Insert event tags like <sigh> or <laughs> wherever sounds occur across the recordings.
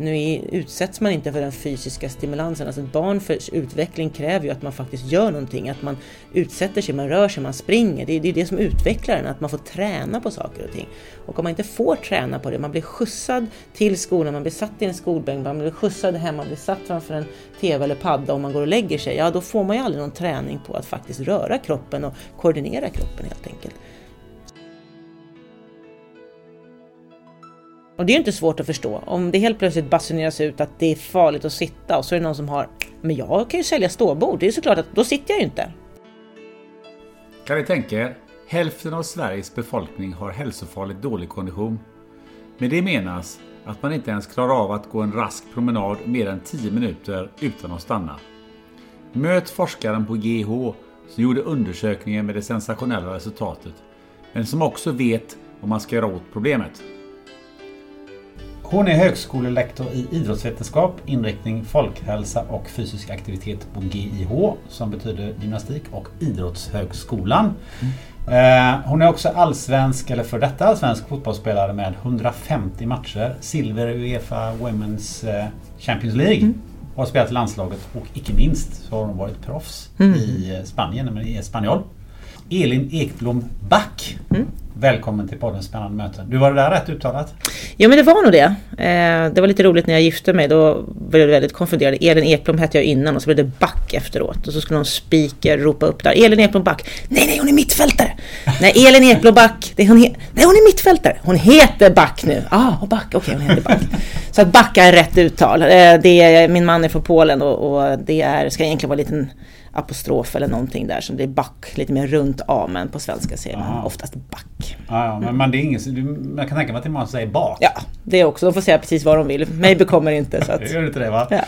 Nu utsätts man inte för den fysiska stimulansen. Alltså ett barn för utveckling kräver ju att man faktiskt gör någonting, att man utsätter sig, man rör sig, man springer. Det är det, det som utvecklar en, att man får träna på saker och ting. Och om man inte får träna på det, man blir skjutsad till skolan, man blir satt i en skolbänk, man blir skjutsad hem, man blir satt framför en TV eller padda och man går och lägger sig. Ja, då får man ju aldrig någon träning på att faktiskt röra kroppen och koordinera kroppen helt enkelt. Och det är ju inte svårt att förstå. Om det helt plötsligt basuneras ut att det är farligt att sitta och så är det någon som har Men jag kan ju sälja ståbord. Det är ju såklart att då sitter jag ju inte. Kan ni tänka er? Hälften av Sveriges befolkning har hälsofarligt dålig kondition. Med det menas att man inte ens klarar av att gå en rask promenad mer än 10 minuter utan att stanna. Möt forskaren på GH som gjorde undersökningen med det sensationella resultatet, men som också vet vad man ska göra åt problemet. Hon är högskolelektor i idrottsvetenskap, inriktning folkhälsa och fysisk aktivitet på GIH som betyder gymnastik och idrottshögskolan. Mm. Hon är också allsvensk, eller för detta allsvensk fotbollsspelare med 150 matcher. Silver i Uefa Women's eh, Champions League. Mm. Har spelat i landslaget och icke minst så har hon varit proffs mm. i eh, Spanien, i Espanyol. Elin Ekblom Back. Mm. Välkommen till podden Spännande möten. Du var det där rätt uttalat? Ja men det var nog det. Eh, det var lite roligt när jag gifte mig. Då blev jag väldigt konfunderad. Elin Ekblom hette jag innan och så blev det Back efteråt. Och så skulle någon speaker ropa upp där. Elin Ekblom Back. Nej, nej, hon är mittfältare. nej, Elin Ekblom Back. Det hon nej, hon är mittfältare. Hon heter Back nu. Ah, och Back. Okej, okay, hon heter Back. så att Backa är rätt uttal. Eh, det är, min man är från Polen och, och det är, ska egentligen vara en liten apostrof eller någonting där som blir back, lite mer runt A men på svenska säger man oftast back. Ja, ja men man, det är ingen, man kan tänka mig att det är många som säger bak. Ja, det också. De får säga precis vad de vill. Mig bekommer inte. Så att... <laughs> Gör inte det va? Ja.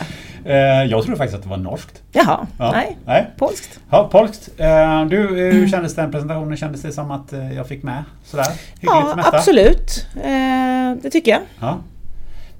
Eh, jag tror faktiskt att det var norskt. Jaha, ja. nej. nej. Polskt. Ja, polskt. Eh, du, hur mm. kändes den presentationen? Kändes det som att eh, jag fick med sådär? ja, absolut. Det tycker jag. Ja.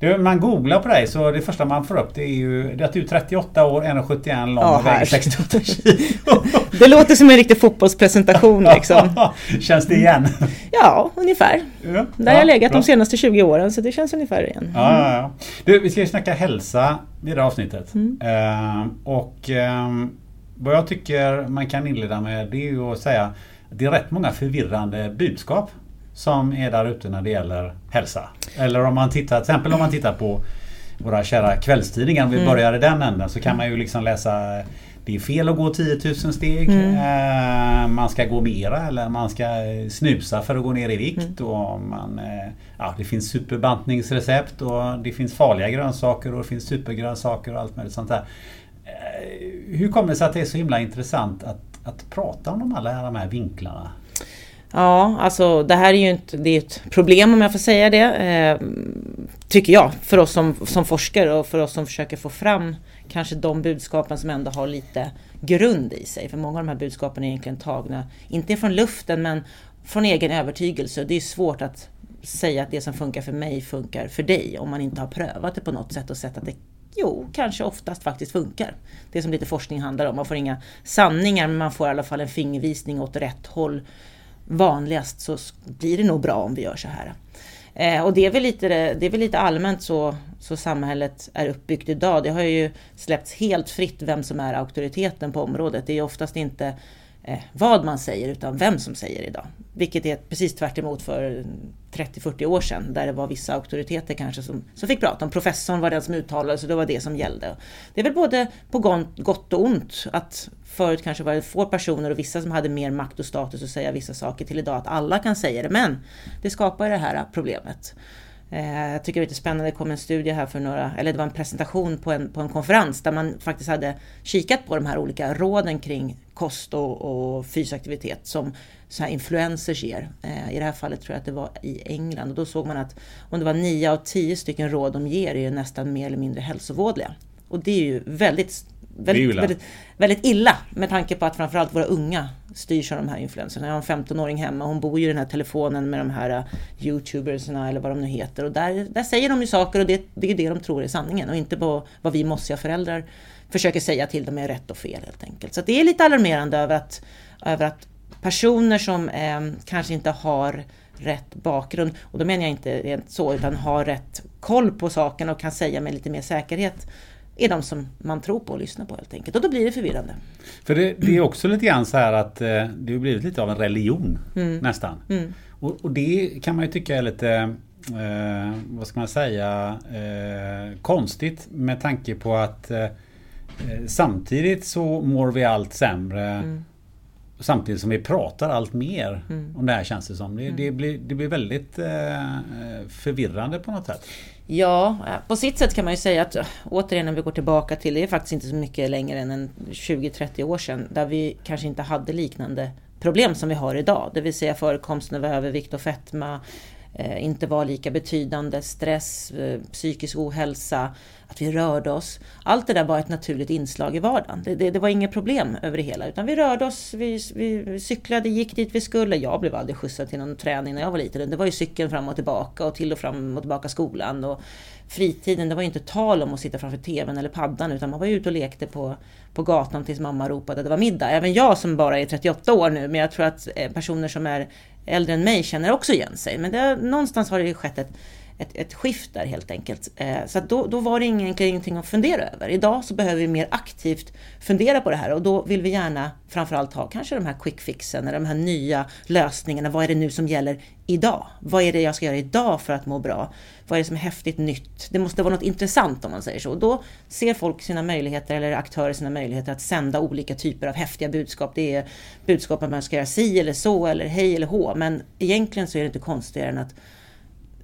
Du, man googlar på dig så det första man får upp det är ju att du är 38 år, 1,71 lång och väger 68 kilo. det låter som en riktig fotbollspresentation <laughs> liksom. känns det igen? Ja, ungefär. Ja, Där har jag legat bra. de senaste 20 åren så det känns ungefär igen. Mm. Ja, ja, ja. Du, vi ska ju snacka hälsa i det här avsnittet. Mm. Uh, och uh, vad jag tycker man kan inleda med det är ju att säga att det är rätt många förvirrande budskap som är där ute när det gäller hälsa. Eller om man tittar, till exempel om man tittar på våra kära kvällstidningar, om vi mm. börjar i den änden, så kan man ju liksom läsa det är fel att gå 10 000 steg. Mm. Eh, man ska gå mera eller man ska snusa för att gå ner i vikt. Mm. Och man, eh, ja, det finns superbantningsrecept och det finns farliga grönsaker och det finns supergrönsaker och allt möjligt sånt där. Eh, hur kommer det sig att det är så himla intressant att, att prata om de alla de här vinklarna? Ja, alltså det här är ju inte, det är ett problem om jag får säga det. Eh, tycker jag, för oss som, som forskare och för oss som försöker få fram kanske de budskapen som ändå har lite grund i sig. För många av de här budskapen är egentligen tagna, inte från luften men från egen övertygelse. Det är svårt att säga att det som funkar för mig funkar för dig om man inte har prövat det på något sätt och sett att det Jo, kanske oftast faktiskt funkar. Det som lite forskning handlar om. Man får inga sanningar men man får i alla fall en fingervisning åt rätt håll vanligast så blir det nog bra om vi gör så här. Eh, och det är, väl lite, det är väl lite allmänt så, så samhället är uppbyggt idag. Det har ju släppts helt fritt vem som är auktoriteten på området. Det är oftast inte Eh, vad man säger utan vem som säger idag. Vilket är precis tvärt för 30-40 år sedan där det var vissa auktoriteter kanske som, som fick prata om. Professorn var den som uttalade sig, det var det som gällde. Det är väl både på gott och ont att förut kanske var det få personer och vissa som hade mer makt och status att säga vissa saker till idag att alla kan säga det. Men det skapar det här problemet. Eh, jag tycker det är lite spännande, det kom en studie här för några, eller det var en presentation på en, på en konferens där man faktiskt hade kikat på de här olika råden kring kost och, och aktivitet som så här influencers ger. Eh, I det här fallet tror jag att det var i England och då såg man att om det var 9 av 10 stycken råd de ger är ju nästan mer eller mindre hälsovådliga. Och det är ju väldigt väldigt, väldigt, väldigt, illa med tanke på att framförallt våra unga styrs av de här influenserna. Jag har en 15-åring hemma, hon bor ju i den här telefonen med de här uh, youtubersna eller vad de nu heter. Och där, där säger de ju saker och det, det är det de tror är sanningen och inte på vad vi mossiga föräldrar försöker säga till dem är rätt och fel helt enkelt. Så det är lite alarmerande över att, över att personer som eh, kanske inte har rätt bakgrund, och då menar jag inte rent så, utan har rätt koll på saken och kan säga med lite mer säkerhet är de som man tror på och lyssnar på helt enkelt. Och då blir det förvirrande. För det, det är också lite grann så här att eh, det har blivit lite av en religion mm. nästan. Mm. Och, och, det kan man ju tycka är lite eh, vad ska man säga eh, konstigt med tanke på att eh, samtidigt så mår vi allt sämre. Mm. Samtidigt som vi pratar allt mer mm. om det här känns det som. Det, det, mm. blir, det blir väldigt eh, förvirrande på något sätt. Ja, eh, på sitt sätt kan man ju säga att eh, återigen när vi går tillbaka till, det är faktiskt inte så mycket längre än 20-30 år sedan, där vi kanske inte hade liknande problem som vi har idag. Det vill säga förekomsten av övervikt och fetma, eh, Eh, inte var lika betydande, stress, eh, psykisk ohälsa, att vi rörde oss. Allt det där var ett naturligt inslag i vardagen. Det, det, det var inget problem över det hela, utan vi rörde oss, vi, vi, cyklade, gick dit vi skulle. Jag blev aldrig skjutsad till någon träning när jag var liten. Det var ju cykeln fram och tillbaka och till och fram och tillbaka skolan. Och fritiden, det var ju inte tal om att sitta framför TVn eller paddan, utan man var ju ute och lekte på, på gatan tills mamma ropade att det var middag. Även jag som bara är 38 år nu, men jag tror att eh, personer som är äldre än mig känner också igen sig. Men det, någonstans har det ju skett ett ett, ett skift där helt enkelt. Eh, så då, då var det egentligen ingenting att fundera över. Idag så behöver vi mer aktivt fundera på det här och då vill vi gärna framförallt ha kanske de här quick fixen eller de här nya lösningarna. Vad är det nu som gäller idag? Vad är det jag ska göra idag för att må bra? Vad är det som är häftigt nytt? Det måste vara något intressant om man säger så. Och då ser folk sina möjligheter eller aktörer sina möjligheter att sända olika typer av häftiga budskap. Det är budskap att man ska göra si eller så eller hej eller hå. Men egentligen så är det inte konstigare än att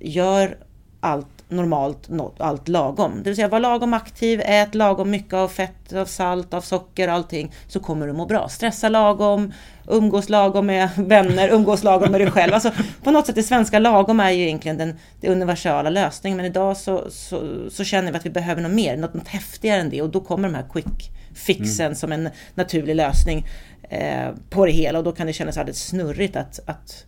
gör allt normalt, allt lagom. Det vill säga var lagom aktiv, ät lagom mycket av fett, av salt, av socker, allting. Så kommer du må bra. Stressa lagom, umgås lagom med <laughs> vänner, umgås lagom med dig själv. Alltså, på något sätt, det svenska lagom är ju egentligen den, den universala lösningen. Men idag så, så, så, känner vi att vi behöver något mer, något, något häftigare än det. Och då kommer de här quick fixen mm. som en naturlig lösning eh, på det hela. Och då kan det kännas alldeles snurrigt att, att,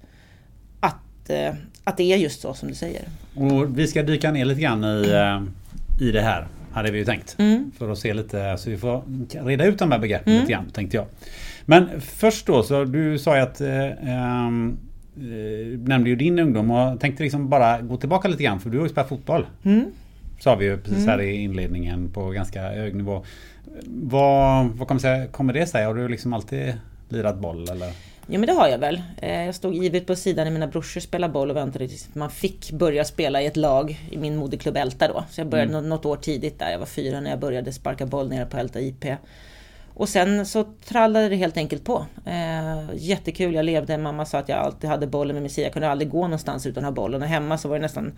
att, eh, att det är just så som du säger. Och vi ska dyka ner lite grann i, eh, i det här. Hade vi ju tänkt. Mm. För att se lite, så vi får reda ut de här begreppen mm. lite grann tänkte jag. Men först då, så du sa ju att eh, eh, nämnde ju din ungdom och tänkte liksom bara gå tillbaka lite grann för du har ju spelat fotboll. Mm. Sa vi ju precis här mm. i inledningen på ganska hög nivå. Vad, vad kommer, kommer det sig? Har du liksom alltid lirat boll eller? Jo men det har jag väl. Eh, jag stod givet på sidan när mina brorsor spelade boll och väntade tills man fick börja spela i ett lag i min moderklubb Älta då. Så jag började mm. något år tidigt där. Jag var fyra när jag började sparka boll nere på Älta IP. Och sen så trallade det helt enkelt på. Eh, jättekul, jag levde. Mamma sa att jag alltid hade bollen med mig. Jag kunde aldrig gå någonstans utan att ha bollen. Och hemma så var det nästan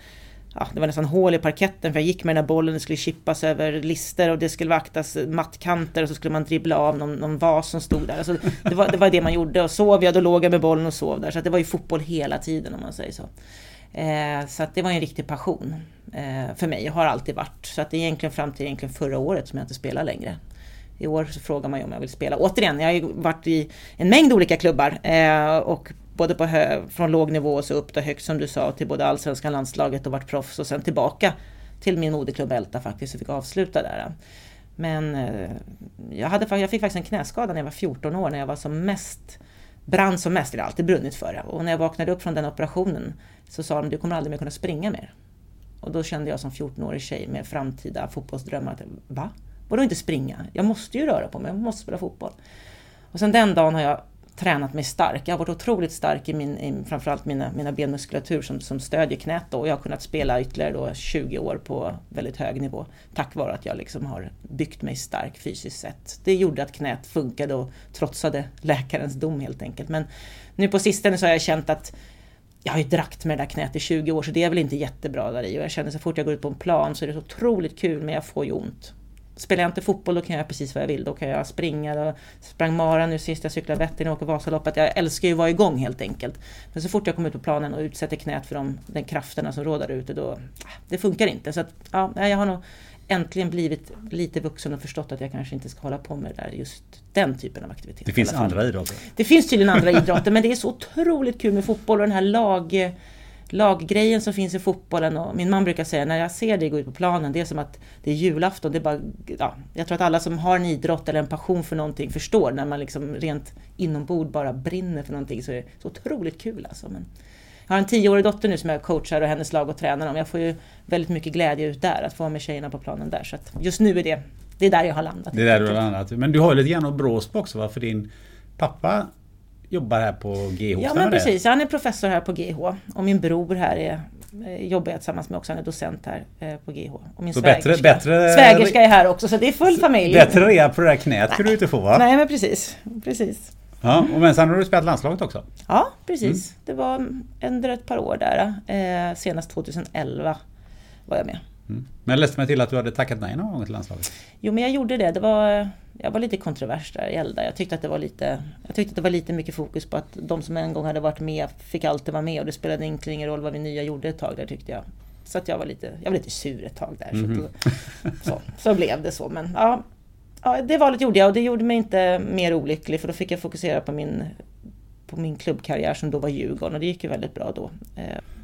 ja, det var nästan hål i parketten för jag gick med den där bollen, det skulle chippas över lister och det skulle vaktas mattkanter och så skulle man dribbla av någon, någon vas som stod där. Alltså, det, var, det var det man gjorde och sov jag då låg jag med bollen och sov där. Så det var ju fotboll hela tiden om man säger så. Eh, så att det var en riktig passion eh, för mig, och har alltid varit. Så att det är egentligen fram till egentligen förra året som jag inte spelar längre. I år så frågar man ju om jag vill spela. Återigen, jag har ju varit i en mängd olika klubbar eh, och både på hö, från låg nivå och så upp till högt som du sa till både allsvenska landslaget och varit proffs och sen tillbaka till min moderklubb Älta faktiskt och fick avsluta där. Men eh, jag, hade, jag fick faktiskt en knäskada när jag var 14 år när jag var som mest brann som mest, det har alltid brunnit för det. Och när jag vaknade upp från den operationen så sa de du kommer aldrig mer kunna springa mer. Och då kände jag som 14-årig tjej med framtida fotbollsdrömmar att va? Vadå inte springa? Jag måste ju röra på mig, jag måste spela fotboll. Och sen den dagen har jag tränat mig stark. Jag har varit otroligt stark i, min, i framförallt mina, mina benmuskulatur som, som stödjer knät då. och jag har kunnat spela ytterligare då 20 år på väldigt hög nivå. Tack vare att jag liksom har byggt mig stark fysiskt sett. Det gjorde att knät funkade och trotsade läkarens dom helt enkelt. Men nu på sistone så har jag känt att jag har ju drakt med det där knät i 20 år så det är väl inte jättebra där i och jag känner så fort jag går ut på en plan så är det så otroligt kul men jag får ju ont. Spelar jag inte fotboll då kan jag göra precis vad jag vill. Då kan jag springa, då sprang mara nu sist jag cyklade Vättern och åker Vasaloppet. Jag älskar ju att vara igång helt enkelt. Men så fort jag kommer ut på planen och utsätter knät för de den krafterna som råder ute då, det funkar inte. Så att, ja, jag har nog äntligen blivit lite vuxen och förstått att jag kanske inte ska hålla på med där, just den typen av aktivitet. Det finns andra idrotter? Det finns tydligen andra idrotter men det är så otroligt kul med fotboll och den här lag laggrejen som finns i fotbollen och min man brukar säga när jag ser dig gå ut på planen, det är som att det är julafton. Det är bara, ja, jag tror att alla som har en idrott eller en passion för någonting förstår när man liksom rent inombord bara brinner för någonting så är det så otroligt kul alltså. Men jag har en tioårig dotter nu som jag coachar och hennes lag och tränar om. Jag får ju väldigt mycket glädje ut där, att få med tjejerna på planen där. Så att just nu är det, det är där jag har landat. Det är där du har landat. Men du har lite grann av Bråsby också va? För din pappa jobbar här på GH? Ja men precis, han är professor här på GH. Och min bror här är eh, jobbar jag tillsammans med också, han är docent här eh, på GH. Och min så bättre, bättre, svägerska är här också, så det är full familj. Bättre rea på det där knät skulle du inte få va? Nej men precis, precis. Ja, och men sen har du spelat landslaget också? Ja, precis. Mm. Det var under ett par år där. Eh, senast 2011 var jag med. Mm. Men jag läste mig till att du hade tackat nej någon gång till landslaget? Jo men jag gjorde det. det var, jag var lite kontrovers där i Elda. Jag tyckte, att det var lite, jag tyckte att det var lite mycket fokus på att de som en gång hade varit med fick alltid vara med och det spelade egentligen ingen roll vad vi nya gjorde ett tag där tyckte jag. Så att jag var lite, jag var lite sur ett tag där. Mm så, så, så, blev det så. Men ja, ja, det valet gjorde jag och det gjorde mig inte mer olycklig för då fick jag fokusera på min, på min klubbkarriär som då var Djurgården och det gick ju väldigt bra då.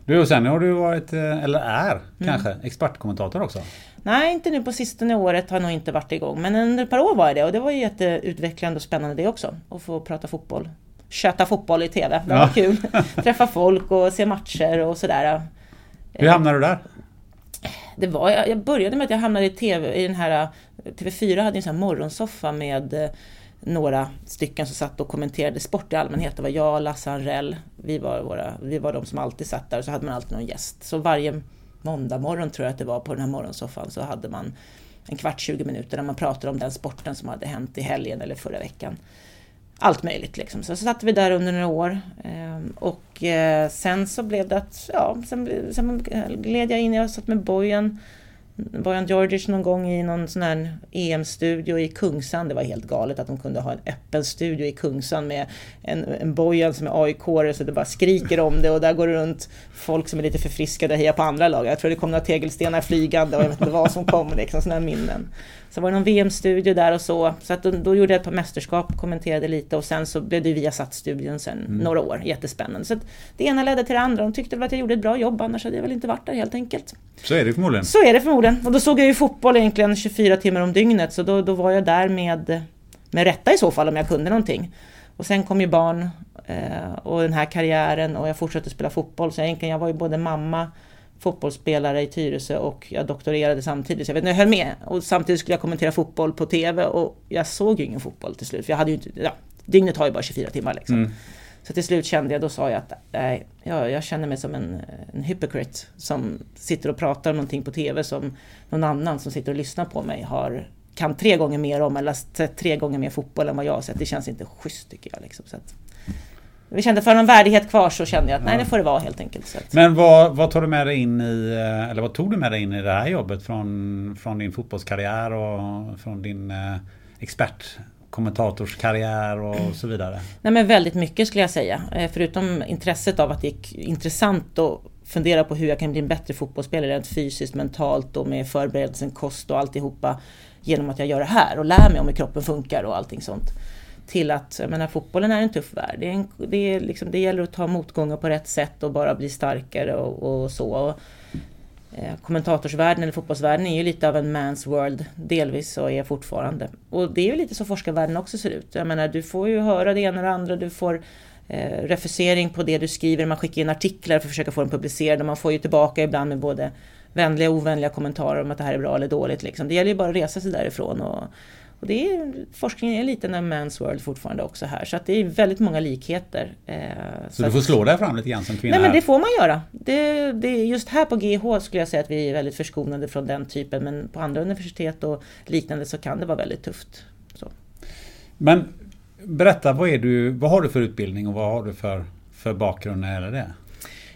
Eh, du och sen har du varit, eh, eller är mm. kanske, expertkommentator också? Nej, inte nu på sistone året har jag nog inte varit igång. Men under ett par år var jag det och det var ju jätteutvecklande och spännande det också. Att få prata fotboll. Köta fotboll i TV. Det var ja. kul. <laughs> Träffa folk och se matcher och sådär. Hur hamnade du där? Det var, jag började med att jag hamnade i TV, i den här TV4 hade en sån här morgonsoffa med eh, några stycken som satt och kommenterade sport i allmänhet. Det var jag, Lasse Anrell, vi var, våra, vi var de som alltid satt där och så hade man alltid någon gäst. Så varje måndag morgon tror jag att det var på den här morgonsoffan så hade man en kvart, 20 minuter där man pratade om den sporten som hade hänt i helgen eller förra veckan. Allt möjligt liksom. Så, så satt vi där under några år. Ehm, och eh, sen så blev det att, ja, sen, sen gled jag in, jag satt med bojen Bojan Djordjic någon gång i någon sån här EM-studio i Kungsan. Det var helt galet att de kunde ha en öppen studio i Kungsan med en, en Bojan som är aik så det bara skriker om det och där går det runt folk som är lite förfriskade och hejar på andra lag. Jag tror det kom några tegelstenar flygande och jag vet inte vad som kom, liksom sådana minnen. Så var det någon VM-studio där och så. Så att då, då, gjorde jag ett par mästerskap, kommenterade lite och sen så blev det Viasat-studion sen mm. några år. Jättespännande. Så det ena ledde till det andra. De tyckte väl att jag gjorde ett bra jobb, annars hade jag väl inte varit där helt enkelt. Så är det förmodligen. Så är det förmodligen. Och då såg jag ju fotboll egentligen 24 timmar om dygnet, så då, då var jag där med, med rätta i så fall om jag kunde någonting. Och sen kom ju barn eh, och den här karriären och jag fortsatte spela fotboll. Så egentligen, jag var ju både mamma, fotbollsspelare i Tyresö och jag doktorerade samtidigt. Så jag vet inte, jag höll med. Och samtidigt skulle jag kommentera fotboll på TV och jag såg ju ingen fotboll till slut. För jag hade ju inte, ja, dygnet har ju bara 24 timmar liksom. Mm. Så till slut kände jag, då sa jag att nej, jag, jag känner mig som en, en hypocrite som sitter och pratar om någonting på TV som någon annan som sitter och lyssnar på mig har kan tre gånger mer om eller sett tre gånger mer fotboll än vad jag har sett. Det känns inte schysst tycker jag. Liksom. Så att, vi kände för någon värdighet kvar så kände jag att nej, det får det vara helt enkelt. Så. Men vad, vad tar du med dig in i, eh, eller vad tog du med dig in i det här jobbet från, från din fotbollskarriär och från din eh, expert kommentatorskarriär och så vidare? Nej men väldigt mycket skulle jag säga. Eh, förutom intresset av att det är intressant att fundera på hur jag kan bli en bättre fotbollsspelare rent fysiskt, mentalt och med förberedelsen, kost och alltihopa genom att jag gör det här och lär mig om hur kroppen funkar och allting sånt till att, jag menar fotbollen är en tuff värld. Det, är en, det, är liksom, det gäller att ta motgångar på rätt sätt och bara bli starkare och, och så. Och, eh, kommentatorsvärlden eller fotbollsvärlden är ju lite av en man's world delvis och är fortfarande. Och det är ju lite så forskarvärlden också ser ut. Jag menar du får ju höra det ena och det andra, du får eh, refusering på det du skriver, man skickar in artiklar för att försöka få dem publicerade och man får ju tillbaka ibland med både vänliga och ovänliga kommentarer om att det här är bra eller dåligt. Liksom. Det gäller ju bara att resa sig därifrån och och det är, forskningen är lite en man's world fortfarande också här så att det är väldigt många likheter. Eh, så, så du får slå dig fram lite grann som kvinna? Nej men det får man göra. Det, det, just här på GH skulle jag säga att vi är väldigt förskonade från den typen men på andra universitet och liknande så kan det vara väldigt tufft. Så. Men berätta, vad, är du, vad har du för utbildning och vad har du för, för bakgrund när det gäller det?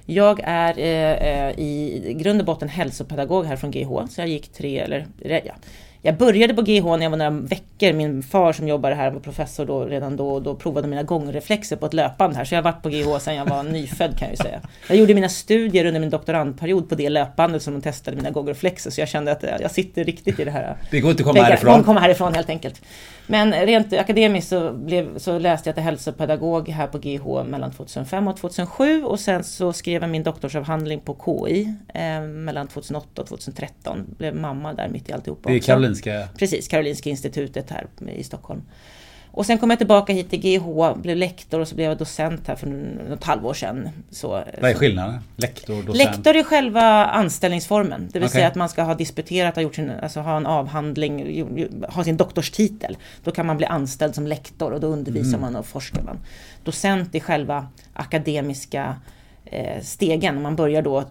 Jag är eh, eh i grund och botten hälsopedagog här från GH, så jag gick tre, eller ja, jag började på GH när jag var några veckor. Min far som jobbade här var professor då, redan då och då provade mina gångreflexer på ett löpband här. Så jag har varit på GH sedan jag var nyfödd kan jag ju säga. Jag gjorde mina studier under min doktorandperiod på det löpbandet som de testade mina gångreflexer. Så jag kände att jag sitter riktigt i det här. Det går inte att komma härifrån. Det komma härifrån helt enkelt. Men rent akademiskt så, blev, så läste jag till hälsopedagog här på GH mellan 2005 och 2007 och sen så skrev jag min doktorsavhandling på KI eh, mellan 2008 och 2013. Blev mamma där mitt i alltihopa. Det är Karolinska? Precis, Karolinska institutet här i Stockholm. Och sen kom jag tillbaka hit till GH, blev lektor och så blev jag docent här för något halvår sedan. Så, Vad är skillnaden? Lektor docent? Lektor är själva anställningsformen. Det vill okay. säga att man ska ha disputerat, ha, gjort sin, alltså ha en avhandling, ha sin doktorstitel. Då kan man bli anställd som lektor och då undervisar mm. man och forskar man. Docent är själva akademiska stegen. Man börjar då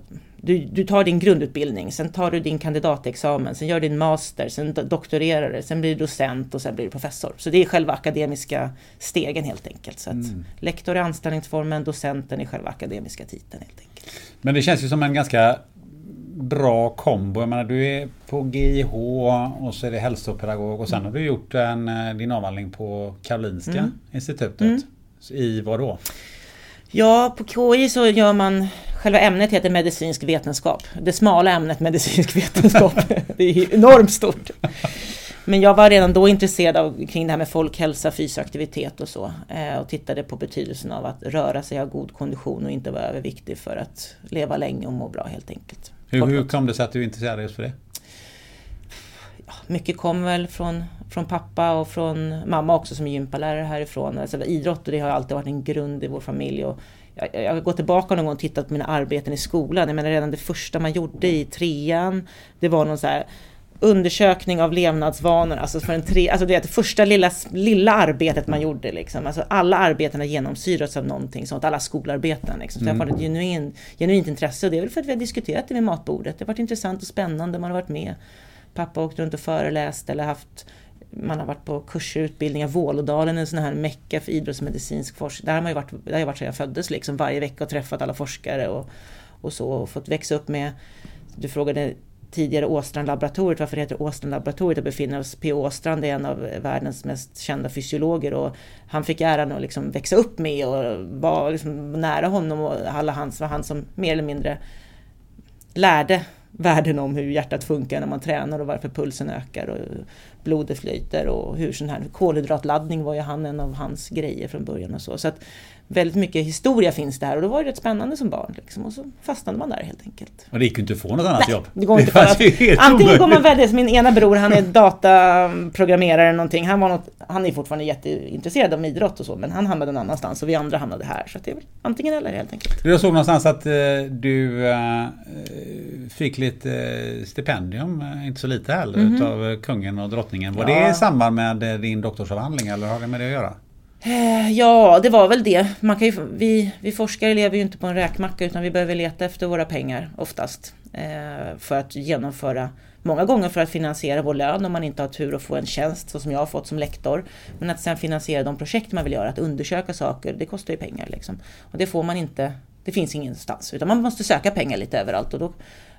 du, du tar din grundutbildning, sen tar du din kandidatexamen, sen gör din master, sen doktorerar du, sen blir du docent och sen blir du professor. Så det är själva akademiska stegen helt enkelt. Så mm. Lektor är anställningsformen, docenten är själva akademiska titeln helt enkelt. Men det känns ju som en ganska bra kombo. Jag menar, du är på GIH och så är det hälsopedagog och sen mm. har du gjort en, eh, din avhandling på Karolinska mm. institutet. Mm. I vad då? Ja, på KI så gör man, själva ämnet heter medicinsk vetenskap. Det smala ämnet medicinsk <laughs> vetenskap. det är enormt stort. Men jag var redan då intresserad av kring det här med folkhälsa, fysisk aktivitet och så. Eh, och tittade på betydelsen av att röra sig, ha god kondition och inte vara överviktig för att leva länge och må bra helt enkelt. Hur, hur kom det sig att du intresserade dig för det? Mycket kom väl från, från pappa och från mamma också som är gympalärare härifrån. Alltså, idrott och det har alltid varit en grund i vår familj. Och jag, jag har gått tillbaka någon gång och tittat på mina arbeten i skolan. Jag menar redan det första man gjorde i trean, det var någon så här undersökning av levnadsvanor, alltså för en tre, alltså det, det första lilla, lilla arbetet man gjorde liksom. Alltså alla arbeten har genomsyrats av någonting sånt, alla skolarbeten liksom. Så mm. det har varit ett genuin, genuint intresse och det är väl för att vi har diskuterat det vid matbordet. Det har varit intressant och spännande, man har varit med pappa åkt runt och föreläst eller haft man har varit på kurser och utbildningar. Vålådalen är en sån här mecka för idrottsmedicinsk forskning. Där har man ju varit, där har jag varit sedan jag föddes liksom varje vecka och träffat alla forskare och, och så och fått växa upp med Du frågade tidigare Åstrandlaboratoriet, varför det heter Åstrandlaboratoriet och befinner oss P.O. Åstrand är en av världens mest kända fysiologer och han fick äran att liksom växa upp med och vara liksom nära honom och alla hans var han som mer eller mindre lärde värden om hur hjärtat funkar när man tränar och varför pulsen ökar och blodet flyter och hur sån här kolhydratladdning var ju han en av hans grejer från början och så. så att väldigt mycket historia finns det här och då var det rätt spännande som barn. Liksom, och så fastnade man där helt enkelt. Och det gick ju inte att få något annat Nej, jobb. Det går inte <laughs> det att, antingen går man välja, min ena bror han är dataprogrammerare eller någonting. Han, var något, han är fortfarande jätteintresserad av idrott och så men han hamnade någon annanstans och vi andra hamnade här. Så det är väl antingen eller helt enkelt. Jag såg någonstans att eh, du eh, fick lite eh, stipendium, eh, inte så lite heller, mm -hmm. utav kungen och drottningen. Var ja. det i samband med eh, din doktorsavhandling eller har det med det att göra? Eh, ja, det var väl det. Man kan ju, vi, vi forskare lever ju inte på en räkmacka utan vi behöver leta efter våra pengar oftast. Eh, för att genomföra, många gånger för att finansiera vår lön om man inte har tur att få en tjänst så som jag har fått som lektor. Men att sen finansiera de projekt man vill göra, att undersöka saker, det kostar ju pengar. Liksom. Och det får man inte, det finns ingenstans utan man måste söka pengar lite överallt. Och då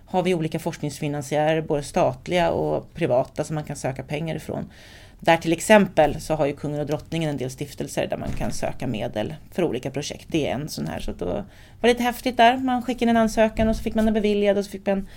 har vi olika forskningsfinansiärer, både statliga och privata som man kan söka pengar ifrån. Där till exempel så har ju kungen och drottningen en del stiftelser där man kan söka medel för olika projekt. Det är en sån här. Så då var det lite häftigt där. Man skickade en ansökan och så fick man den beviljad och så fick man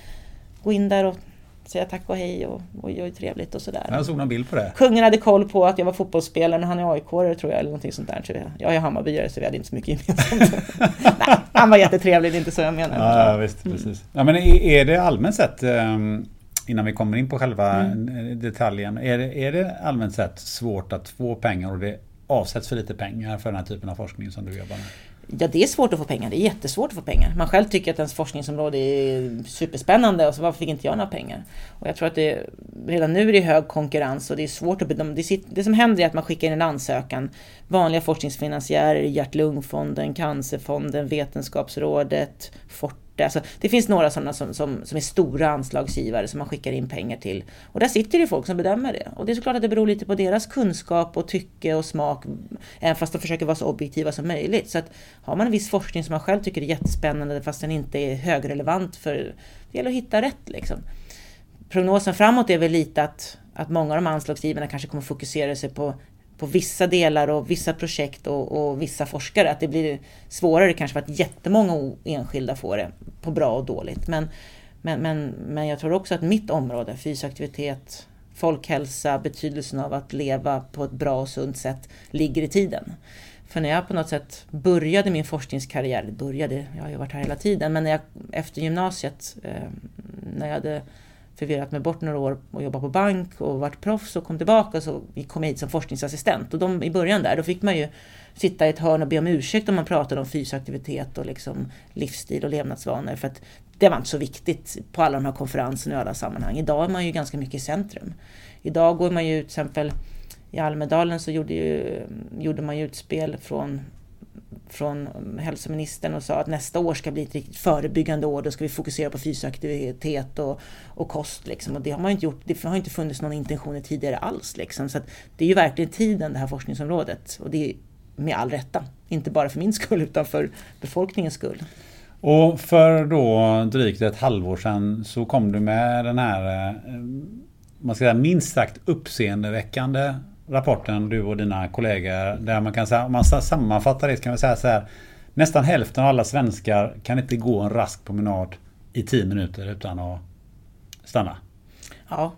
gå in där och säga tack och hej och oj oj trevligt och sådär. Jag såg någon bild på det. Kungen hade koll på att jag var fotbollsspelare, men han är aik tror jag eller någonting sånt där. Så jag är Hammarbyare så vi hade inte så mycket gemensamt. <laughs> Nej, Han var jättetrevlig, det är inte så jag menar. Ja, visst, precis. Ja, men är det allmänt sett, ehm, innan vi kommer in på själva mm. detaljen, är det, är det allmänt sett svårt att få pengar och det avsätts för lite pengar för den här typen av forskning som du jobbar med? Ja, det är svårt att få pengar. Det är jättesvårt att få pengar. Man själv tycker att ens forskningsområde är superspännande och så varför fick inte jag några pengar? Och jag tror att det redan nu är det hög konkurrens och det är svårt att bedöma. Det, som händer är att man skickar in en ansökan. Vanliga forskningsfinansiärer, Hjärt-Lungfonden, Cancerfonden, Vetenskapsrådet, Fort Alltså, det finns några sådana som, som, som är stora anslagsgivare som man skickar in pengar till. Och där sitter det folk som bedömer det. Och det är såklart att det beror lite på deras kunskap och tycke och smak. Även fast de försöker vara så objektiva som möjligt. Så att har man en viss forskning som man själv tycker är jättespännande fast den inte är högrelevant för... Det gäller att hitta rätt liksom. Prognosen framåt är väl lite att, att många av de anslagsgivarna kanske kommer fokusera sig på på vissa delar och vissa projekt och, och, vissa forskare. Att det blir svårare kanske för att jättemånga enskilda får det på bra och dåligt. Men, men, men, men jag tror också att mitt område, fysisk aktivitet, folkhälsa, betydelsen av att leva på ett bra och sunt sätt ligger i tiden. För när jag på något sätt började min forskningskarriär, började, jag har ju varit här hela tiden, men när jag, efter gymnasiet, eh, när jag hade förvirrat mig bort några år och jobbat på bank och varit proffs och kom tillbaka så kom jag hit som forskningsassistent. Och de, i början där, då fick man ju sitta i ett hörn och be om ursäkt om man pratade om fysisk aktivitet och liksom livsstil och levnadsvanor. För att det var inte så viktigt på alla de här konferenserna och alla sammanhang. Idag är man ju ganska mycket i centrum. Idag går man ju till exempel i Almedalen så gjorde, ju, gjorde man ju utspel från från hälsoministern och sa att nästa år ska bli ett riktigt förebyggande år. Då ska vi fokusera på fysisk aktivitet och, och kost. Liksom. Och det har man inte gjort. Det har inte funnits någon intention tidigare alls. Liksom. Så det är ju verkligen tiden det här forskningsområdet. Och det är med all rätta. Inte bara för min skull utan för befolkningens skull. Och för då drygt ett halvår sedan så kom du med den här eh, man ska säga, minst sagt uppseendeväckande rapporten, du och dina kollegor, där man kan säga, om man sammanfattar det så kan man säga så här. Nästan hälften av alla svenskar kan inte gå en rask promenad i 10 minuter utan att stanna. Ja,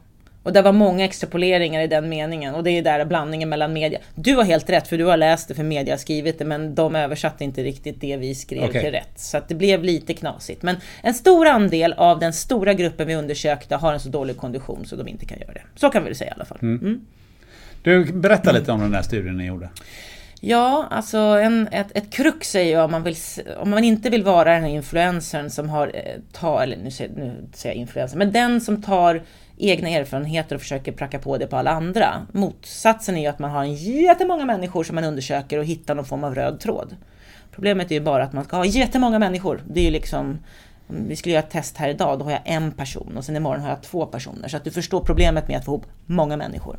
och det var många extrapoleringar i den meningen och det är där blandningen mellan media. Du har helt rätt för du har läst det för media har skrivit det men de översatte inte riktigt det vi skrev okay. till rätt. Så att det blev lite knasigt. Men en stor andel av den stora gruppen vi undersökte har en så dålig kondition så de inte kan göra det. Så kan vi säga i alla fall. Mm. Mm. Du, berätta lite om den där studien ni gjorde. Ja, alltså en, ett, ett krux är ju om man, vill, om man inte vill vara den här influencern som har, eh, ta, eller nu säger, nu säger jag influencer, men den som tar egna erfarenheter och försöker pracka på det på alla andra. Motsatsen är ju att man har en jättemånga människor som man undersöker och hittar någon form av röd tråd. Problemet är ju bara att man ska ha jättemånga människor. Det är ju liksom vi skulle göra ett test här idag, då har jag en person och sen imorgon har jag två personer. Så att du förstår problemet med att få ihop många människor.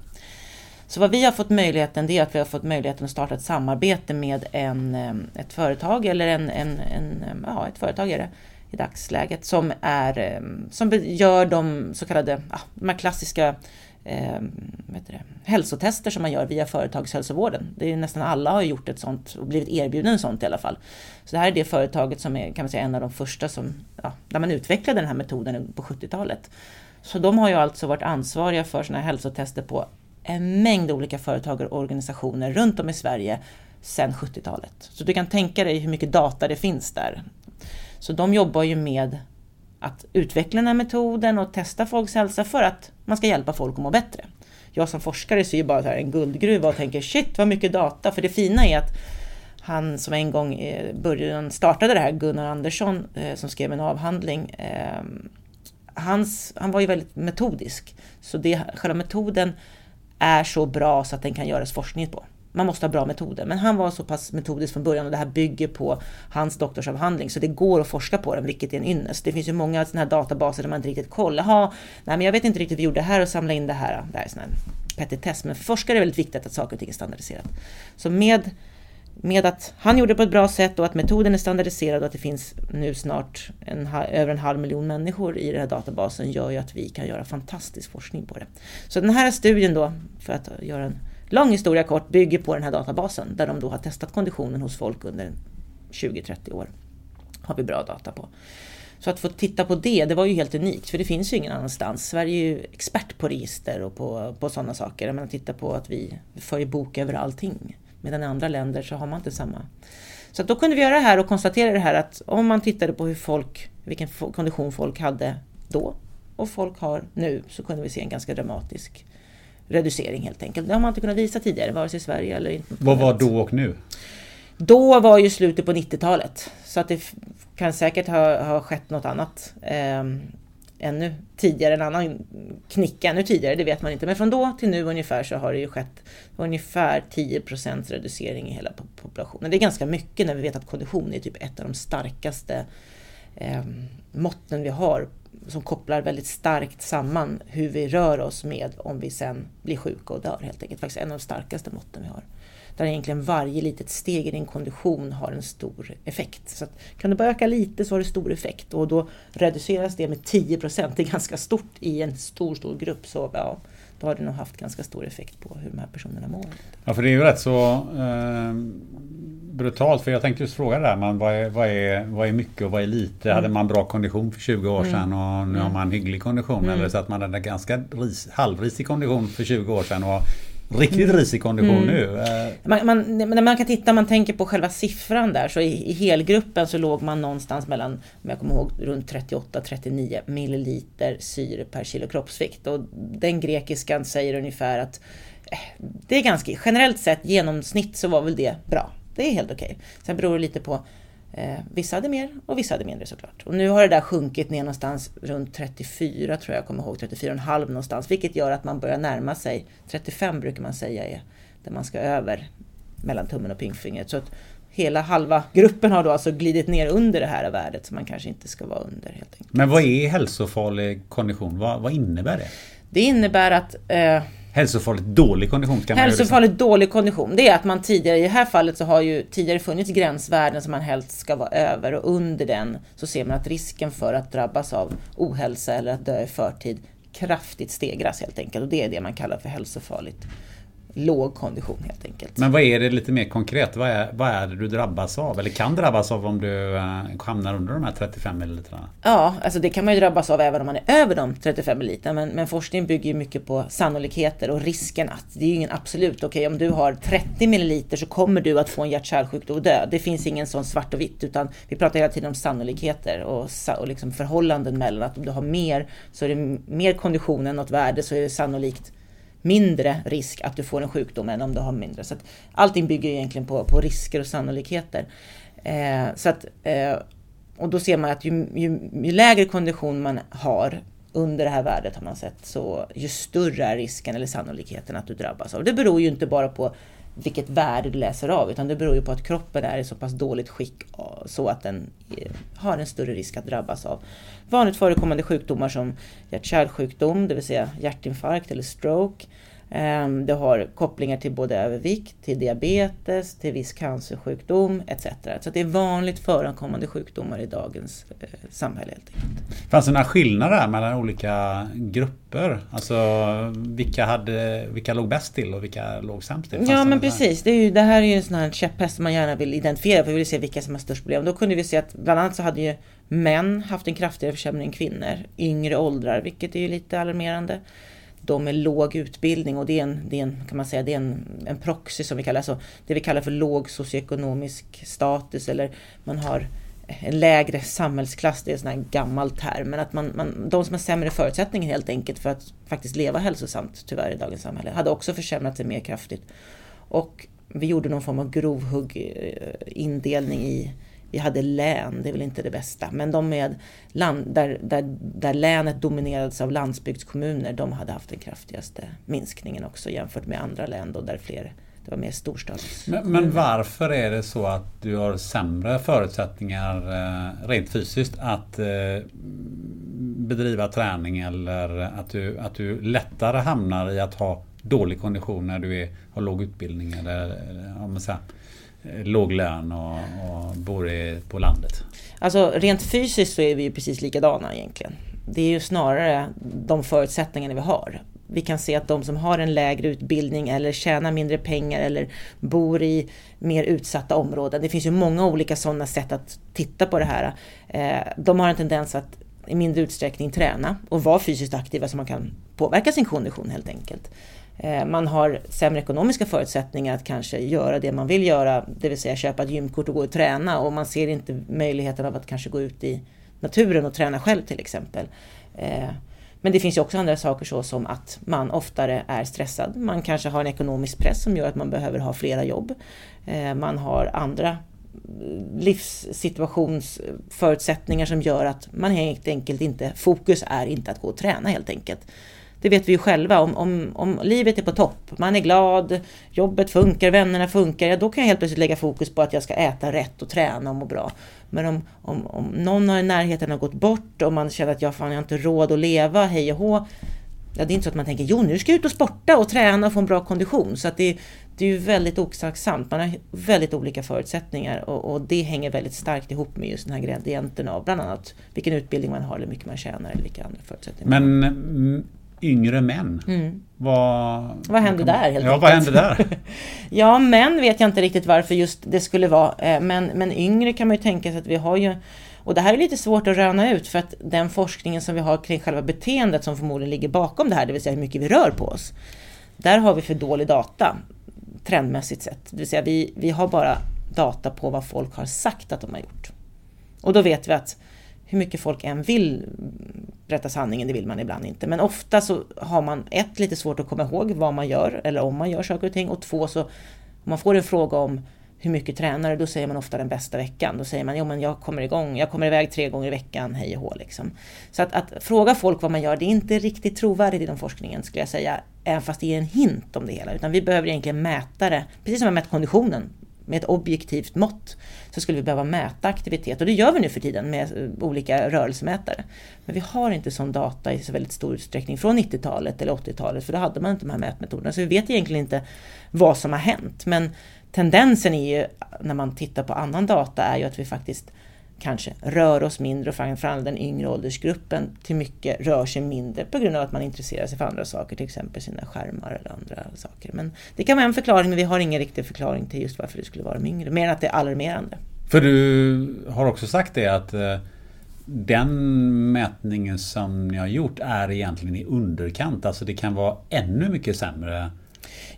Så vad vi har fått möjligheten det är att vi har fått möjligheten att starta ett samarbete med en, eh, ett företag eller en, en, en eh, ja, ett företag är det i dagsläget som, är, eh, som gör de så kallade, ja, de här klassiska eh, det, hälsotester som man gör via företagshälsovården. Det är nästan alla har gjort ett sånt och blivit erbjuden sånt i alla fall. Så det här är det företaget som är kan man säga, en av de första som, ja, där man utvecklade den här metoden på 70-talet. Så de har ju alltså varit ansvariga för sådana här hälsotester på en mängd olika företag och organisationer runt om i Sverige sedan 70-talet. Så du kan tänka dig hur mycket data det finns där. Så de jobbar ju med att utveckla den här metoden och testa folks hälsa för att man ska hjälpa folk att må bättre. Jag som forskare ser ju bara här en guldgruva och tänker shit vad mycket data. För det fina är att han som en gång eh, början startade det här, Gunnar Andersson, eh, som skrev en avhandling. Eh, hans, han var ju väldigt metodisk. Så det, själva metoden är så bra så att den kan göras forskning på. Man måste ha bra metoder. Men han var så pass metodisk från början och det här bygger på hans doktorsavhandling. Så det går att forska på den, vilket är en ynnest. Det finns ju många sådana här databaser där man inte riktigt kollar. Jaha, nej men jag vet inte riktigt hur vi gjorde det här och samla in det här. Det här är sån här petitess. Men för forskare är det väldigt viktigt att saker och ting är standardiserat. Så med med att han gjorde det på ett bra sätt och att metoden är standardiserad och att det finns nu snart en, över en halv miljon människor i den här databasen gör ju att vi kan göra fantastisk forskning på det. Så den här studien då, för att göra en lång historia kort, bygger på den här databasen där de då har testat konditionen hos folk under 20-30 år. Har vi bra data på. Så att få titta på det, det var ju helt unikt för det finns ju ingen annanstans. Sverige är ju expert på register och på, på sådana saker. Jag menar, titta på att vi för ju bok över allting. Medan i andra länder så har man inte samma. Så då kunde vi göra det här och konstatera det här att om man tittade på hur folk, vilken kondition folk hade då och folk har nu så kunde vi se en ganska dramatisk reducering helt enkelt. Det har man inte kunnat visa tidigare, vare sig i Sverige eller internationellt. Vad var då och nu? Då var ju slutet på 90-talet. Så att det kan säkert ha, ha skett något annat. Ännu tidigare, en annan knicka ännu tidigare, det vet man inte. Men från då till nu ungefär så har det ju skett ungefär 10% reducering i hela populationen. Det är ganska mycket när vi vet att kondition är typ ett av de starkaste eh, måtten vi har som kopplar väldigt starkt samman hur vi rör oss med om vi sen blir sjuka och dör helt enkelt. Faktiskt en av de starkaste måtten vi har. Där egentligen varje litet steg i din kondition har en stor effekt. Så att, kan du bara öka lite så har det stor effekt och då reduceras det med 10 procent. Det är ganska stort i en stor, stor grupp. Så ja, då har det nog haft ganska stor effekt på hur de här personerna mår. Ja, för det är ju rätt så eh, brutalt. För jag tänkte just fråga det där, man, vad, är, vad, är, vad är mycket och vad är lite? Mm. Hade man bra kondition för 20 år mm. sedan och nu mm. har man hygglig kondition? Mm. Eller så att man hade ganska ris, halvrisig kondition för 20 år sedan och riktigt mm. risig kondition mm. nu. Eh, man, man, när man kan titta, man tänker på själva siffran där, så i, i helgruppen så låg man någonstans mellan, om jag kommer ihåg, runt 38-39 milliliter syre per kilo kroppsvikt. Och den grekiskan säger ungefär att eh, det är ganska, generellt sett genomsnitt så var väl det bra. Det är helt okej. Okay. Sen beror det lite på Eh, vissa hade mer och vissa hade mindre såklart. Och nu har det där sjunkit ner någonstans runt 34 tror jag, kommer ihåg, 34,5 någonstans. Vilket gör att man börjar närma sig, 35 brukar man säga är där man ska över mellan tummen och pingfingret. Så att hela halva gruppen har då alltså glidit ner under det här värdet som man kanske inte ska vara under helt enkelt. Men vad är hälsofarlig kondition? Vad, vad innebär det? Det innebär att eh, Hälsofarligt dålig kondition kan man liksom- Hälsofarligt dålig kondition. Det är att man tidigare, i det här fallet så har ju tidigare funnits gränsvärden som man helst ska vara över och under den så ser man att risken för att drabbas av ohälsa eller att dö i förtid kraftigt stegras helt enkelt. Och det är det man kallar för hälsofarligt låg kondition helt enkelt. Men vad är det lite mer konkret? Vad är, vad är det du drabbas av? Eller kan drabbas av om du äh, hamnar under de här 35 ml? Ja, alltså det kan man ju drabbas av även om man är över de 35 ml. Men, men forskning bygger ju mycket på sannolikheter och risken att. Det är ju ingen absolut, okej okay, om du har 30 ml så kommer du att få en hjärt-kärlsjukdom och dö. Det finns ingen sån svart och vitt utan vi pratar hela tiden om sannolikheter och, och liksom förhållanden mellan att om du har mer så är det mer kondition än något värde så är det sannolikt mindre risk att du får en sjukdom än om du har mindre. Så att allting bygger egentligen på, på risker och sannolikheter. Eh, så att, eh, och då ser man att ju, ju, ju, lägre kondition man har under det här värdet har man sett, så ju större är risken eller sannolikheten att du drabbas av. Det beror ju inte bara på vilket värde du läser av, utan det beror ju på att kroppen är i så pass dåligt skick eh, så att den eh, har en större risk att drabbas av vanligt förekommande sjukdomar som hjärt-kärlsjukdom, det vill säga hjärtinfarkt eller stroke. Ehm, det har kopplingar till både övervikt, till diabetes, till viss cancersjukdom etc. Så det är vanligt förekommande sjukdomar i dagens eh, samhälle. Helt enkelt. Fanns det några skillnader mellan olika grupper? Alltså vilka, hade, vilka låg bäst till och vilka låg sämst till? ja men precis, det, är ju, det här är ju en sån här käpphäst man gärna vill identifiera för vi vill se vilka som har störst problem. Då kunde vi se att bland annat så hade ju män haft en kraftigare försämring än kvinnor, yngre åldrar, vilket är ju lite alarmerande de med låg utbildning och det är en, det är en kan man säga, det är en, en proxy som vi kallar, alltså det vi kallar för låg socioekonomisk status eller man har en lägre samhällsklass, det är en sån här gammal term, men att man, man, de som har sämre förutsättningar helt enkelt för att faktiskt leva hälsosamt tyvärr i dagens samhälle hade också försämrat sig mer kraftigt. Och vi gjorde någon form av grovhugg eh, indelning i vi hade län, det är väl inte det bästa, men de med land, där, där, där länet dominerades av landsbygdskommuner, de hade haft den kraftigaste minskningen också jämfört med andra län då, där fler det var mer storstads... Men, men, varför är det så att du har sämre förutsättningar eh, rent fysiskt att eh, bedriva träning eller att du, att du lättare hamnar i att ha dålig kondition när du är, har låg utbildning eller, om man säger, låg lön och, och bor i, på landet? Alltså rent fysiskt så är vi ju precis likadana egentligen. Det är ju snarare de förutsättningarna vi har. Vi kan se att de som har en lägre utbildning eller tjänar mindre pengar eller bor i mer utsatta områden. Det finns ju många olika sådana sätt att titta på det här. Eh, de har en tendens att i mindre utsträckning träna och vara fysiskt aktiva så man kan påverka sin kondition helt enkelt. Eh, man har sämre ekonomiska förutsättningar att kanske göra det man vill göra, det vill säga köpa ett gymkort och gå och träna och man ser inte möjligheten av att kanske gå ut i naturen och träna själv till exempel. Eh, men det finns ju också andra saker så som att man oftare är stressad. Man kanske har en ekonomisk press som gör att man behöver ha flera jobb. Eh, man har andra livssituationsförutsättningar som gör att man helt enkelt inte, fokus är inte att gå och träna helt enkelt. Det vet vi ju själva, om, om, om livet är på topp, man är glad, jobbet funkar, vännerna funkar, ja, då kan jag helt plötsligt lägga fokus på att jag ska äta rätt och träna och må bra. Men om, om, om någon i närheten har gått bort och man känner att jag, fan, jag har inte råd att leva, hej och hå. Ja, det är inte så att man tänker, jo nu ska jag ut och sporta och träna och få en bra kondition. Så att det, det är ju väldigt osaxsamt. Man har väldigt olika förutsättningar och, och, det hänger väldigt starkt ihop med just den här gradienten av bland annat vilken utbildning man har eller hur mycket man tjänar eller vilka andra förutsättningar. Men mm, yngre män, mm. vad, vad hände där helt Ja, vad hände där? <laughs> ja, män vet jag inte riktigt varför just det skulle vara. Eh, men, men yngre kan man ju tänka sig att vi har ju och det här är lite svårt att röna ut för att den forskningen som vi har kring själva beteendet som förmodligen ligger bakom det här, det vill säga hur mycket vi rör på oss. Där har vi för dålig data trendmässigt sett. Det vill säga vi, vi har bara data på vad folk har sagt att de har gjort. Och då vet vi att hur mycket folk än vill berätta sanningen, det vill man ibland inte. Men ofta så har man ett, lite svårt att komma ihåg vad man gör eller om man gör saker och ting. Och två, så om man får en fråga om hur mycket tränar du? Då säger man ofta den bästa veckan. Då säger man, jo men jag kommer igång, jag kommer iväg tre gånger i veckan, hej och hå liksom. Så att, att fråga folk vad man gör, det är inte riktigt trovärdigt inom forskningen skulle jag säga. Även fast det ger en hint om det hela. Utan vi behöver egentligen mäta det, precis som vi mätt konditionen med ett objektivt mått så skulle vi behöva mäta aktivitet och det gör vi nu för tiden med eh, olika rörelsemätare. Men vi har inte sån data i så väldigt stor utsträckning från 90-talet eller 80-talet för då hade man inte de här mätmetoderna så vi vet egentligen inte vad som har hänt. Men tendensen är ju när man tittar på annan data är ju att vi faktiskt kanske rör oss mindre och framförallt den yngre åldersgruppen till mycket rör sig mindre på grund av att man intresserar sig för andra saker, till exempel sina skärmar eller andra saker. Men det kan vara en förklaring, men vi har ingen riktig förklaring till just varför det skulle vara de yngre, mer än att det är alarmerande. För du har också sagt det att eh, den mätningen som ni har gjort är egentligen i underkant, alltså det kan vara ännu mycket sämre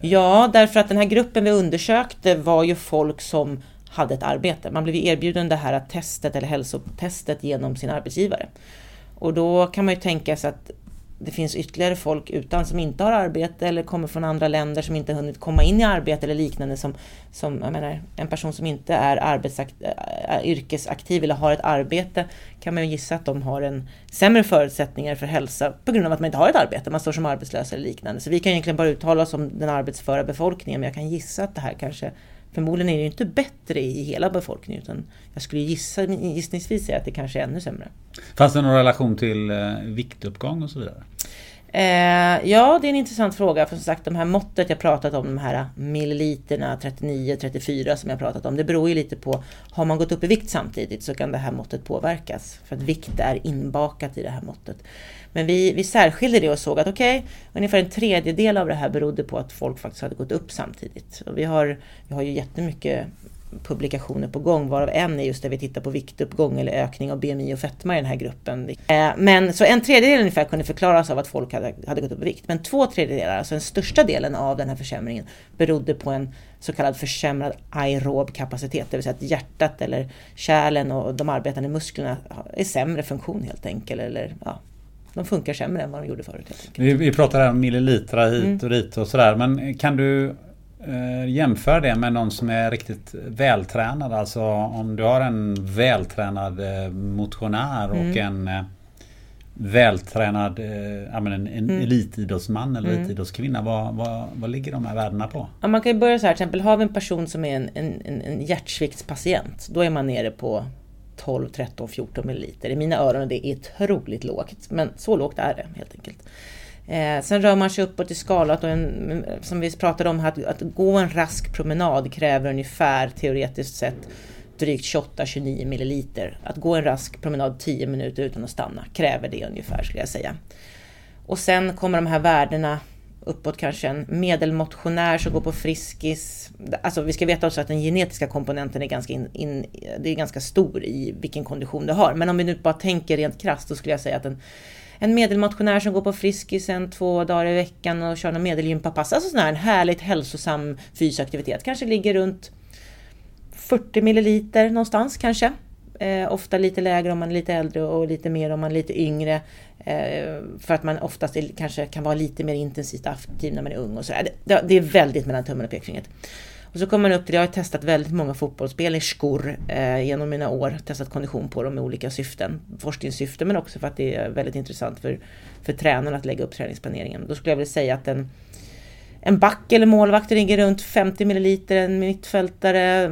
Ja, därför att den här gruppen vi undersökte var ju folk som hade ett arbete. Man blev erbjuden det här testet eller hälsotestet genom sin arbetsgivare. Och då kan man ju tänka sig att det finns ytterligare folk utan som inte har arbete eller kommer från andra länder som inte hunnit komma in i arbete eller liknande som, som jag menar, en person som inte är arbetsakt, yrkesaktiv eller har ett arbete kan man ju gissa att de har en sämre förutsättningar för hälsa på grund av att man inte har ett arbete, man står som arbetslös eller liknande. Så vi kan egentligen bara uttala oss om den arbetsföra befolkningen men jag kan gissa att det här kanske Förmodligen är det inte bättre i hela befolkningen utan jag skulle gissa, gissningsvis säga att det kanske är ännu sämre. Fanns det någon relation till eh, viktuppgång och så vidare? Eh, ja, det är en intressant fråga. För som sagt, de här måttet jag pratat om, de här milliliterna 39, 34 som jag pratat om, det beror ju lite på, har man gått upp i vikt samtidigt så kan det här måttet påverkas. För att vikt är inbakat i det här måttet. Men vi, vi särskilde det och såg att okej, okay, ungefär en tredjedel av det här berodde på att folk faktiskt hade gått upp samtidigt. Och vi, har, vi har ju jättemycket publikationer på gång, varav en är just där vi tittar på viktuppgång eller ökning av BMI och fetma i den här gruppen. Eh, men så en tredjedel ungefär kunde förklaras av att folk hade, hade gått upp i vikt. Men två tredjedelar, alltså den största delen av den här försämringen, berodde på en så kallad försämrad aerob kapacitet, det vill säga att hjärtat eller kärlen och de arbetande musklerna är sämre funktion helt enkelt. Eller, ja, de funkar sämre än vad de gjorde förut. Vi, vi pratar här om milliliter hit mm. och dit och sådär. Men kan du eh, jämföra det med någon som är riktigt vältränad? Alltså om du har en vältränad eh, motionär och mm. en eh, vältränad eh, en, en mm. elitidrottsman eller mm. elitidrottskvinna. Vad, vad, vad ligger de här värdena på? Ja, man kan ju börja så här, till exempel har vi en person som är en, en, en hjärtsviktspatient. Då är man nere på 12, 13, 14 milliliter. I mina öron det är otroligt lågt, men så lågt är det helt enkelt. Eh, sen rör man sig uppåt i skalat och en, som vi pratade om, att, att gå en rask promenad kräver ungefär teoretiskt sett drygt 28-29 milliliter. Att gå en rask promenad 10 minuter utan att stanna kräver det ungefär skulle jag säga. Och sen kommer de här värdena uppåt kanske en medelmotionär som går på Friskis. Alltså vi ska veta också att den genetiska komponenten är ganska, in, in, det är ganska stor i vilken kondition du har. Men om vi nu bara tänker rent krasst då skulle jag säga att en, en medelmotionär som går på Friskis en två dagar i veckan och kör någon medelgympapass. Alltså sån här härligt hälsosam fysaktivitet. Kanske ligger runt 40 milliliter någonstans kanske. Eh, ofta lite lägre om man är lite äldre och lite mer om man är lite yngre. Eh, för att man oftast är, kanske kan vara lite mer intensivt aktiv när man är ung och sådär. Eh, det, det, är väldigt mellan tummen och pekfingret. Och så kommer man upp till, jag har testat väldigt många fotbollsspelerskor eh, genom mina år, testat kondition på dem i olika syften. Forskningssyften men också för att det är väldigt intressant för, för tränarna att lägga upp träningsplaneringen. Då skulle jag vilja säga att den en back eller målvakt ligger runt 50 ml, en mittfältare,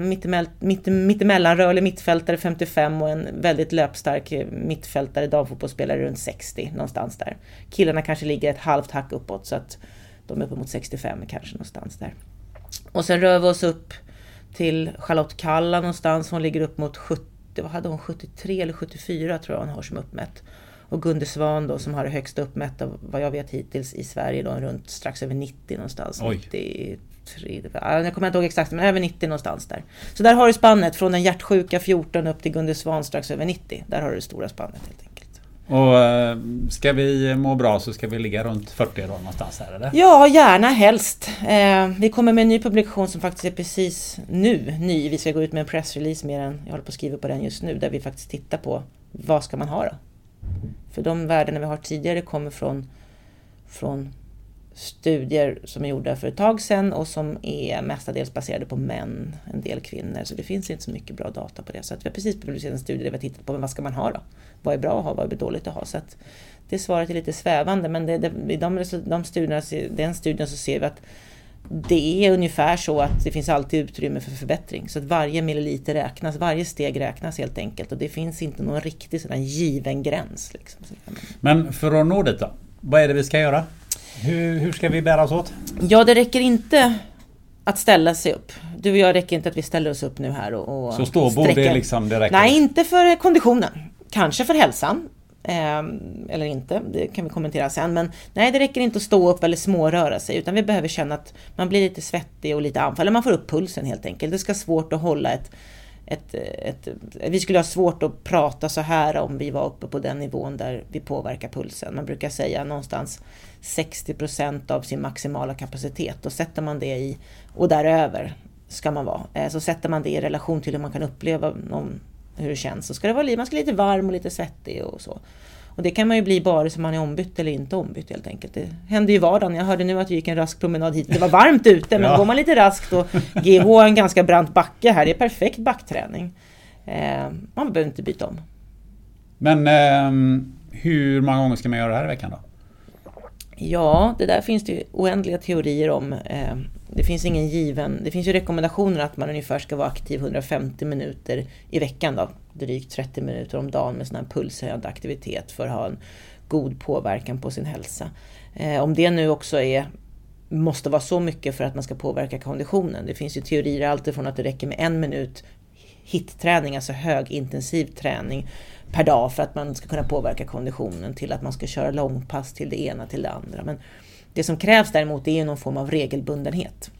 mittemellanrörlig mittfältare 55 och en väldigt löpstark mittfältare, damfotbollsspelare runt 60 någonstans där. Killarna kanske ligger ett halvt hack uppåt så att de är uppemot 65 kanske någonstans där. Och sen rör vi oss upp till Charlotte Kalla någonstans. Hon ligger upp mot 70, vad hade hon, 73 eller 74 tror jag hon har som uppmätt. Och Gunde Svan då som har det högsta uppmätta vad jag vet hittills i Sverige då runt strax över 90 någonstans. Oj. 93, jag kommer inte ihåg exakt men över 90 någonstans där. Så där har du spannet från den hjärtsjuka 14 upp till Gunde Svan strax över 90. Där har du det stora spannet helt enkelt. Och eh, ska vi må bra så ska vi ligga runt 40 då någonstans här eller? Ja, gärna helst. Eh, vi kommer med en ny publikation som faktiskt är precis nu ny. Vi ska gå ut med en pressrelease mer än, jag håller på att skriva på den just nu, där vi faktiskt tittar på vad ska man ha då? För de värdena vi har tidigare kommer från, från studier som är gjorda för ett tag sedan och som är mestadels baserade på män, en del kvinnor. Så det finns inte så mycket bra data på det. Så att vi har precis publicerat en studie där vi har tittat på men vad ska man ha då? Vad är bra att ha? Vad är dåligt att ha? Så att det svaret är lite svävande men det, det, i de, de studierna, den studien så ser vi att det är ungefär så att det finns alltid utrymme för förbättring. Så att varje milliliter räknas, varje steg räknas helt enkelt. Och det finns inte någon riktig sådan given gräns. Liksom. Men för att nå dit då? Vad är det vi ska göra? Hur, hur ska vi bära oss åt? Ja, det räcker inte att ställa sig upp. Du och jag räcker inte att vi ställer oss upp nu här och, och Så ståbord är liksom det räcker? Nej, inte för konditionen. Kanske för hälsan. Eh, eller inte, det kan vi kommentera sen. Men nej, det räcker inte att stå upp eller småröra sig. Utan vi behöver känna att man blir lite svettig och lite anfall. Eller man får upp pulsen helt enkelt. Det ska vara svårt att hålla ett ett, ett, vi skulle ha svårt att prata så här om vi var uppe på den nivån där vi påverkar pulsen. Man brukar säga någonstans 60% av sin maximala kapacitet. Och sätter man det i, och däröver ska man vara. Eh, så sätter man det i relation till hur man kan uppleva någon, hur det känns. Så ska det vara man ska lite varm och lite svettig och så. Och det kan man ju bli bara som man är ombytt eller inte ombytt helt enkelt. Det händer ju vardagen. Jag hörde nu att du gick en rask promenad hit. Det var varmt ute men <laughs> ja. går man lite raskt och GH är en ganska brant backe här. Det är perfekt backträning. Eh, man behöver inte byta om. Men eh, hur många gånger ska man göra det här i veckan då? Ja, det där finns det ju oändliga teorier om. Eh, det finns ingen given... Det finns ju rekommendationer att man ungefär ska vara aktiv 150 minuter i veckan då. Drygt 30 minuter om dagen med sån här pulshöjande aktivitet för att ha en god påverkan på sin hälsa. Eh, om det nu också är måste vara så mycket för att man ska påverka konditionen. Det finns ju teorier alltifrån att det räcker med en minut hitträning, alltså högintensiv träning per dag för att man ska kunna påverka konditionen till att man ska köra långpass till det ena till det andra. Men det som krävs däremot är någon form av regelbundenhet.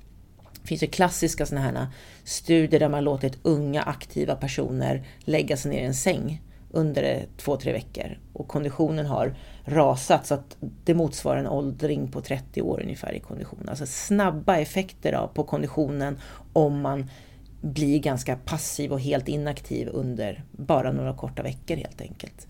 Det finns ju klassiska sådana här studier där man låtit unga aktiva personer lägga sig ner i en säng under två, tre veckor. Och konditionen har rasat så att det motsvarar en åldring på 30 år ungefär i kondition. Alltså snabba effekter på konditionen om man blir ganska passiv och helt inaktiv under bara några korta veckor helt enkelt.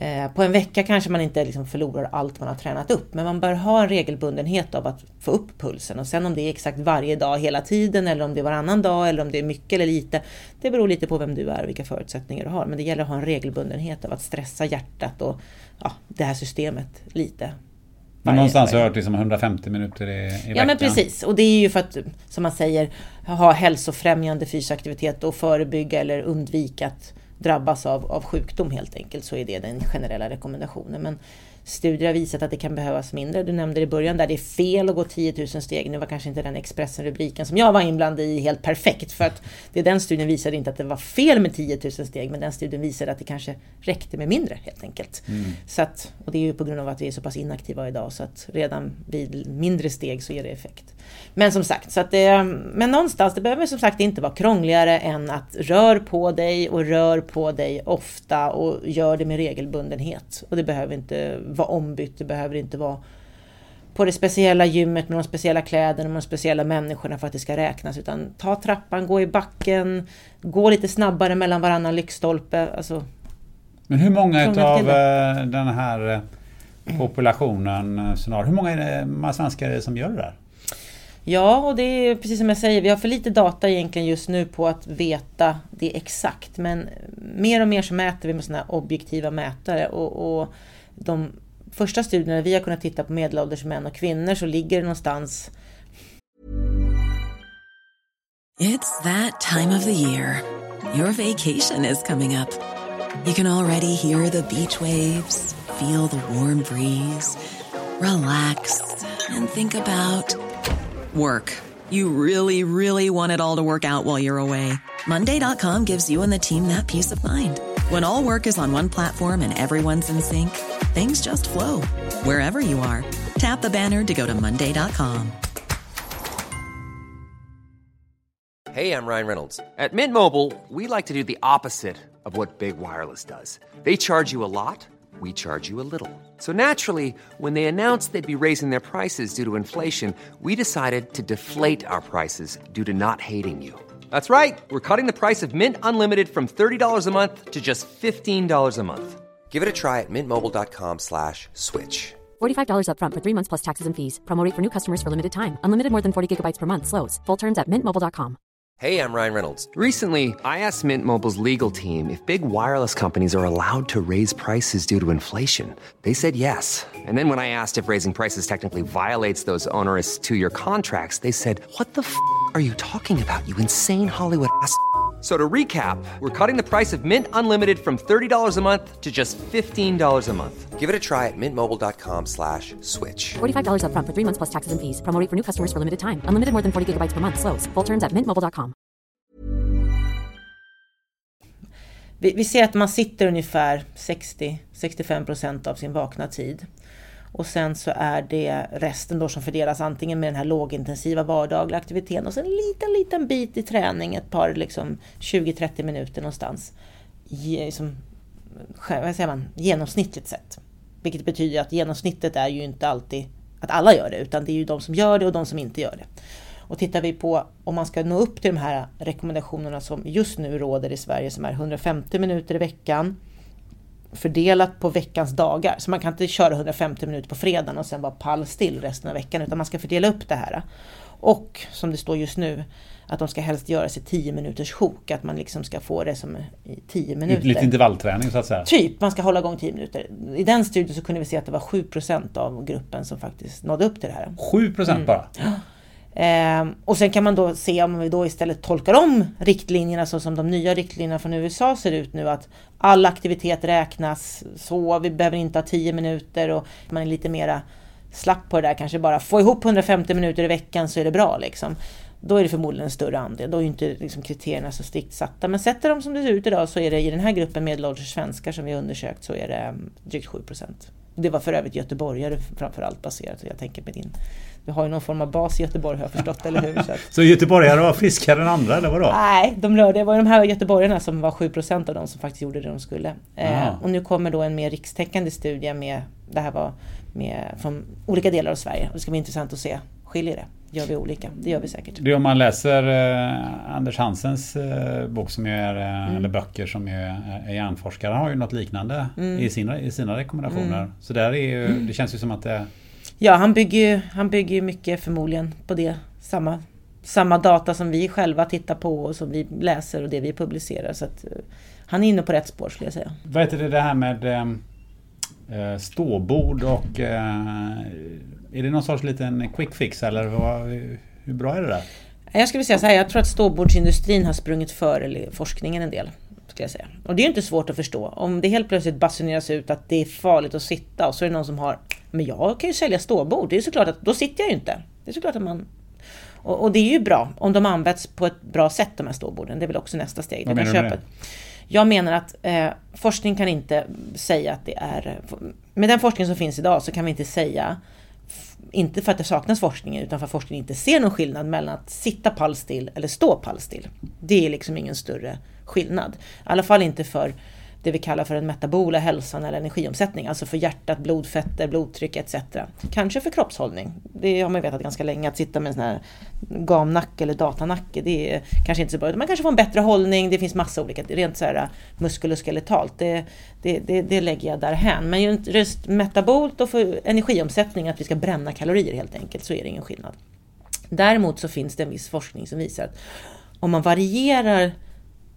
Eh, på en vecka kanske man inte liksom förlorar allt man har tränat upp, men man bör ha en regelbundenhet av att få upp pulsen. Och sen om det är exakt varje dag hela tiden, eller om det är varannan dag, eller om det är mycket eller lite. Det beror lite på vem du är och vilka förutsättningar du har. Men det gäller att ha en regelbundenhet av att stressa hjärtat och ja, det här systemet lite. Men någonstans har jag hört liksom 150 minuter i, i veckan. Ja men precis. Och det är ju för att, som man säger, ha hälsofrämjande fysaktivitet och förebygga eller undvika att drabbas av, av sjukdom helt enkelt. Så är det den generella rekommendationen. Men studier har visat att det kan behövas mindre. Du nämnde i början där det är fel att gå 10 000 steg. Nu var kanske inte den Expressen-rubriken som jag var inblandad i helt perfekt. För att det, den studien visade inte att det var fel med 10 000 steg. Men den studien visade att det kanske räckte med mindre helt enkelt. Mm. Så att, och det är ju på grund av att vi är så pass inaktiva idag. Så att redan vid mindre steg så ger det effekt. Men som sagt, så att det, men någonstans, det behöver som sagt inte vara krångligare än att rör på dig och rör på dig ofta och gör det med regelbundenhet. Och det behöver inte vara ombytt, det behöver inte vara på det speciella gymmet med de speciella kläderna, med de speciella människorna för att det ska räknas. Utan ta trappan, gå i backen, gå lite snabbare mellan varannan lyktstolpe. Alltså, Men hur många utav eh, den här eh, populationen, eh, scenario, hur många är det, svenskar är det som gör det där? Ja, och det är precis som jag säger, vi har för lite data egentligen just nu på att veta det exakt. Men mer och mer så mäter vi med sådana objektiva mätare. Och, och de första studierna vi har kunnat titta på medelålders män och kvinnor så ligger det någonstans It's that time of the year. Your vacation is coming up. You can already hear the beach waves, feel the warm breeze, relax and think about work. You really, really want it all to work out while you're away. Monday.com gives you and the team that peace of mind. When all work is on one platform and everyone's in sync, things just flow wherever you are. Tap the banner to go to Monday.com. Hey, I'm Ryan Reynolds. At Mint Mobile, we like to do the opposite of what Big Wireless does. They charge you a lot, we charge you a little. So naturally, when they announced they'd be raising their prices due to inflation, we decided to deflate our prices due to not hating you. That's right. We're cutting the price of Mint Unlimited from $30 a month to just $15 a month. Give it a try at mintmobile.com slash switch. $45 upfront for three months plus taxes and fees. Promo rate for new customers for limited time. Unlimited more than 40 gigabytes per month. Slows. Full terms at mintmobile.com. Hey, I'm Ryan Reynolds. Recently, I asked Mint Mobile's legal team if big wireless companies are allowed to raise prices due to inflation. They said yes. And then when I asked if raising prices technically violates those onerous two year contracts, they said, What the f are you talking about, you insane Hollywood ass? F- So to recap, we're cutting the price of Mint Unlimited from $30 a month to just $15 a month. Give it a try at mintmobile.com slash switch. $45 upfront for three months plus taxes and fees. Promo rate for new customers for limited time. Unlimited more than 40 gigabytes per month. Slows. Full terms at mintmobile.com. Vi, vi ser att man sitter ungefär 60-65% av sin vakna tid. Och sen så är det resten då som fördelas antingen med den här lågintensiva vardagliga aktiviteten och sen en liten, liten bit i träning, ett par liksom 20-30 minuter någonstans. Ge, liksom, vad säger man, genomsnittligt sett. Vilket betyder att genomsnittet är ju inte alltid att alla gör det, utan det är ju de som gör det och de som inte gör det. Och tittar vi på om man ska nå upp till de här rekommendationerna som just nu råder i Sverige som är 150 minuter i veckan fördelat på veckans dagar. Så man kan inte köra 150 minuter på fredagen och sen vara pallstill resten av veckan utan man ska fördela upp det här. Och som det står just nu att de ska helst göras i 10 minuters sjok, att man liksom ska få det som i 10 minuter. Lite intervallträning så att säga. Typ, man ska hålla igång 10 minuter. I den studien så kunde vi se att det var 7% av gruppen som faktiskt nådde upp till det här. 7 procent bara? Ehm, och sen kan man då se om vi då istället tolkar om riktlinjerna så som de nya riktlinjerna från USA ser ut nu att all aktivitet räknas så, vi behöver inte ha 10 minuter och man är lite mera slapp på det där kanske bara få ihop 150 minuter i veckan så är det bra liksom. Då är det förmodligen en större andel, då är inte liksom kriterierna så strikt satta. Men sätter de som det ser ut idag så är det i den här gruppen medelålders svenskar som vi har undersökt så är det mm, drygt 7 procent. Det var för övrigt göteborgare framförallt baserat, jag tänker med din du har ju någon form av bas i Göteborg har jag förstått, eller hur? Så, att, <laughs> Så göteborgare var friskare än andra eller vadå? nej, de rörde, det var ju de här göteborgarna som var 7% av de som faktiskt gjorde det de skulle. Eh, och nu kommer då en mer rikstäckande studie med, det här var med, från olika delar av Sverige. Och det ska bli intressant att se, skiljer det? Gör vi olika? Det gör vi säkert. Det är om man läser eh, Anders Hansens eh, bok som är, eh, Mm. eller böcker som är, är hjärnforskare. Han har ju något liknande Mm. i, sina, i sina rekommendationer. Så där är ju, det känns ju som att det... Ja, han bygger ju han bygger mycket förmodligen på det. Samma, samma data som vi själva tittar på och som vi läser och det vi publicerar. Så att, eh, han är inne på rätt spår skulle jag säga. Vad heter det, det här med eh, ståbord och... Eh, är det någon sorts liten quick fix eller vad, hur bra är det där? Jag skulle säga så här, jag tror att ståbordsindustrin har sprungit före forskningen en del. Jag säga. Och det är inte svårt att förstå. Om det helt plötsligt basuneras ut att det är farligt att sitta och så är det någon som har Men jag kan ju sälja ståbord. Det är såklart att då sitter jag ju inte. Det är såklart att man och, och det är ju bra om de används på ett bra sätt de här ståborden. Det är väl också nästa steg. Vad menar du med ett- Jag menar att eh, forskning kan inte säga att det är... Med den forskning som finns idag så kan vi inte säga inte för att det saknas forskning utan för att forskningen inte ser någon skillnad mellan att sitta pallstill eller stå pallstill. Det är liksom ingen större skillnad. I alla fall inte för det vi kallar för den metabola hälsan eller energiomsättning, alltså för hjärtat, blodfetter, blodtryck etc. Kanske för kroppshållning. Det har man vetat ganska länge, att sitta med en sån här gamnacke eller datanacke, det är kanske inte så bra. Man kanske får en bättre hållning, det finns massa olika, rent så här äh, muskuloskeletalt, det, det, det, det lägger jag därhän. Men just metabolt och för energiomsättning, att vi ska bränna kalorier helt enkelt, så är det ingen skillnad. Däremot så finns det en viss forskning som visar att om man varierar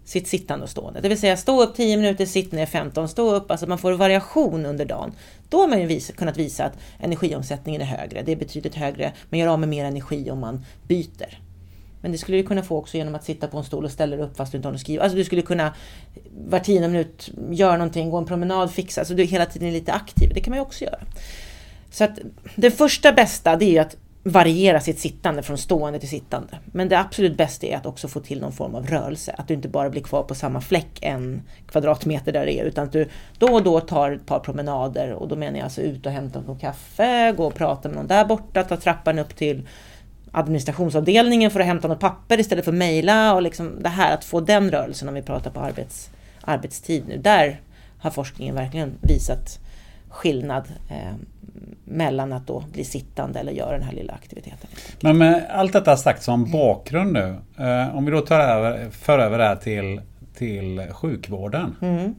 sitt sittande och stående. Det vill säga stå upp 10 minuter, sitt ner 15, stå upp, alltså man får variation under dagen. Då har man ju vis kunnat visa att energiomsättningen är högre. Det är betydligt högre, man gör av med mer energi om man byter. Men det skulle du kunna få också genom att sitta på en stol och ställa dig upp fast du inte har något att skriva. Alltså du skulle kunna var tionde minut göra någonting, gå en promenad, fixa, så alltså du hela tiden är lite aktiv. Det kan man ju också göra. Så att det första bästa det är att variera sitt sittande från stående till sittande. Men det absolut bästa är att också få till någon form av rörelse. Att du inte bara blir kvar på samma fläck en kvadratmeter där det är, utan att du då och då tar ett par promenader och då menar jag alltså ut och hämta någon kaffe, gå och prata med någon där borta, ta trappan upp till administrationsavdelningen för att hämta något papper istället för att mejla och liksom det här att få den rörelsen om vi pratar på arbets, arbetstid nu. Där har forskningen verkligen visat skillnad eh, mellan att då bli sittande eller göra den här lilla aktiviteten. Men med allt detta sagt som bakgrund nu. Eh, om vi då tar över, för över det här till, till sjukvården. Mm.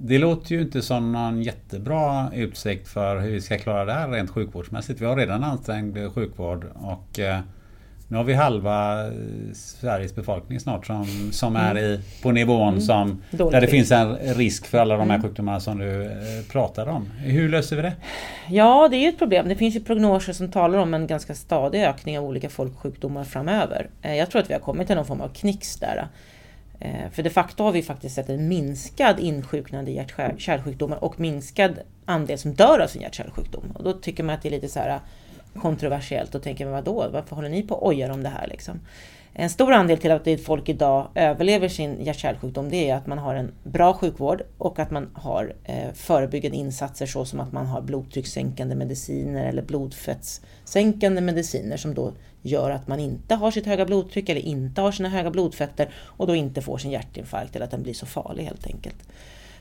Det låter ju inte som någon jättebra utsikt för hur vi ska klara det här rent sjukvårdsmässigt. Vi har redan ansträngd sjukvård och eh, nu har vi halva eh, Sveriges befolkning snart som, som är mm. i, på nivån mm. som, där det finns en risk för alla de här mm. sjukdomarna som du eh, pratar om. Hur löser vi det? Ja, det är ju ett problem. Det finns ju prognoser som talar om en ganska stadig ökning av olika folksjukdomar framöver. Eh, jag tror att vi har kommit till någon form av knix där. För de facto har vi faktiskt sett en minskad insjuknande i hjärt-kärlsjukdomar och minskad andel som dör av sin hjärt-kärlsjukdom. Och då tycker man att det är lite så här kontroversiellt och tänker, men vadå, varför håller ni på och ojar om det här liksom? En stor andel till att folk idag överlever sin hjärt-kärlsjukdom det är att man har en bra sjukvård och att man har eh, förebyggande insatser såsom att man har blodtryckssänkande mediciner eller blodfettssänkande mediciner som då gör att man inte har sitt höga blodtryck eller inte har sina höga blodfetter och då inte får sin hjärtinfarkt eller att den blir så farlig helt enkelt.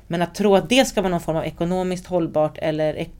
Men att tro att det ska vara någon form av ekonomiskt hållbart eller ek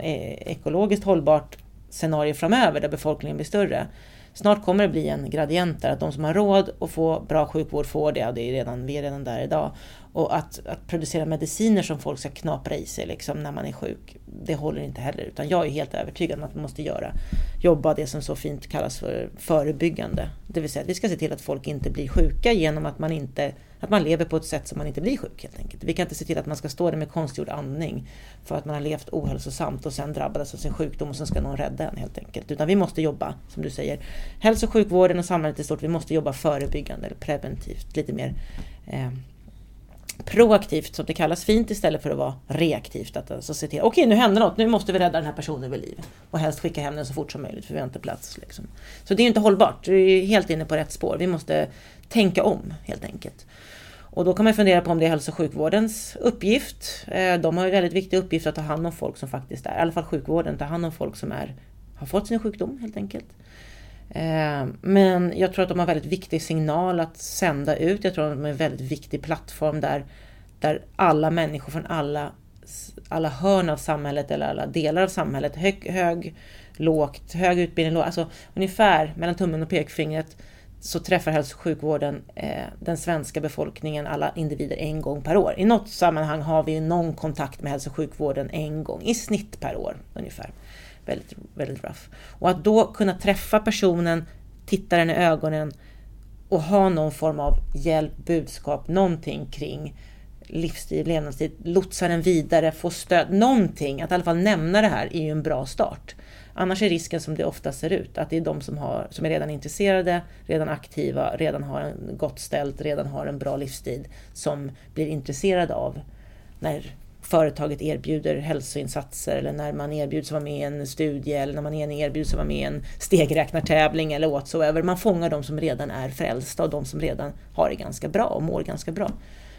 eh, ekologiskt hållbart scenario framöver där befolkningen blir större. Snart kommer det bli en gradient där, att de som har råd att få bra sjukvård får det, och det är redan, vi är redan där idag. Och att, att producera mediciner som folk ska knapra i sig liksom, när man är sjuk, det håller inte heller. Utan jag är helt övertygad om att vi måste göra, jobba det som så fint kallas för förebyggande. Det vill säga att vi ska se till att folk inte blir sjuka genom att man inte att man lever på ett sätt som man inte blir sjuk helt enkelt. Vi kan inte se till att man ska stå där med konstgjord andning för att man har levt ohälsosamt och sen drabbades av sin sjukdom och sen ska någon rädda en helt enkelt. Utan vi måste jobba, som du säger, hälso och sjukvården och samhället i stort, vi måste jobba förebyggande eller preventivt, lite mer eh, proaktivt som det kallas fint istället för att vara reaktivt. Att alltså se till, okej nu händer något, nu måste vi rädda den här personen vid liv. Och helst skicka hem den så fort som möjligt för vi har inte plats. Liksom. Så det är inte hållbart, vi är helt inne på rätt spår. Vi måste tänka om helt enkelt. Och då kan man fundera på om det är hälso och sjukvårdens uppgift. Eh, de har ju väldigt viktig uppgift att ta hand om folk som faktiskt är, i alla fall sjukvården, ta hand om folk som är, har fått sin sjukdom helt enkelt. Eh, men jag tror att de har väldigt viktig signal att sända ut. Jag tror att de är en väldigt viktig plattform där, där alla människor från alla, alla hörn av samhället eller alla delar av samhället, hög, hög lågt, hög utbildning, låg, alltså ungefär mellan tummen och pekfingret så träffar hälso och sjukvården eh, den svenska befolkningen, alla individer, en gång per år. I något sammanhang har vi någon kontakt med hälso och sjukvården en gång, i snitt per år ungefär. Väldigt, väldigt rough. Och att då kunna träffa personen, titta den i ögonen och ha någon form av hjälp, budskap, någonting kring livsstil, levnadsstil, lotsa den vidare, få stöd, någonting, att i alla fall nämna det här är ju en bra start. Annars är risken som det ofta ser ut, att det är de som, har, som är redan intresserade, redan aktiva, redan har en gott ställt, redan har en bra livsstil, som blir intresserade av när företaget erbjuder hälsoinsatser eller när man erbjuds vara med i en studie eller när man erbjuds vara med i en stegräknartävling eller whatsoever. Man fångar de som redan är frälsta och de som redan har det ganska bra och mår ganska bra.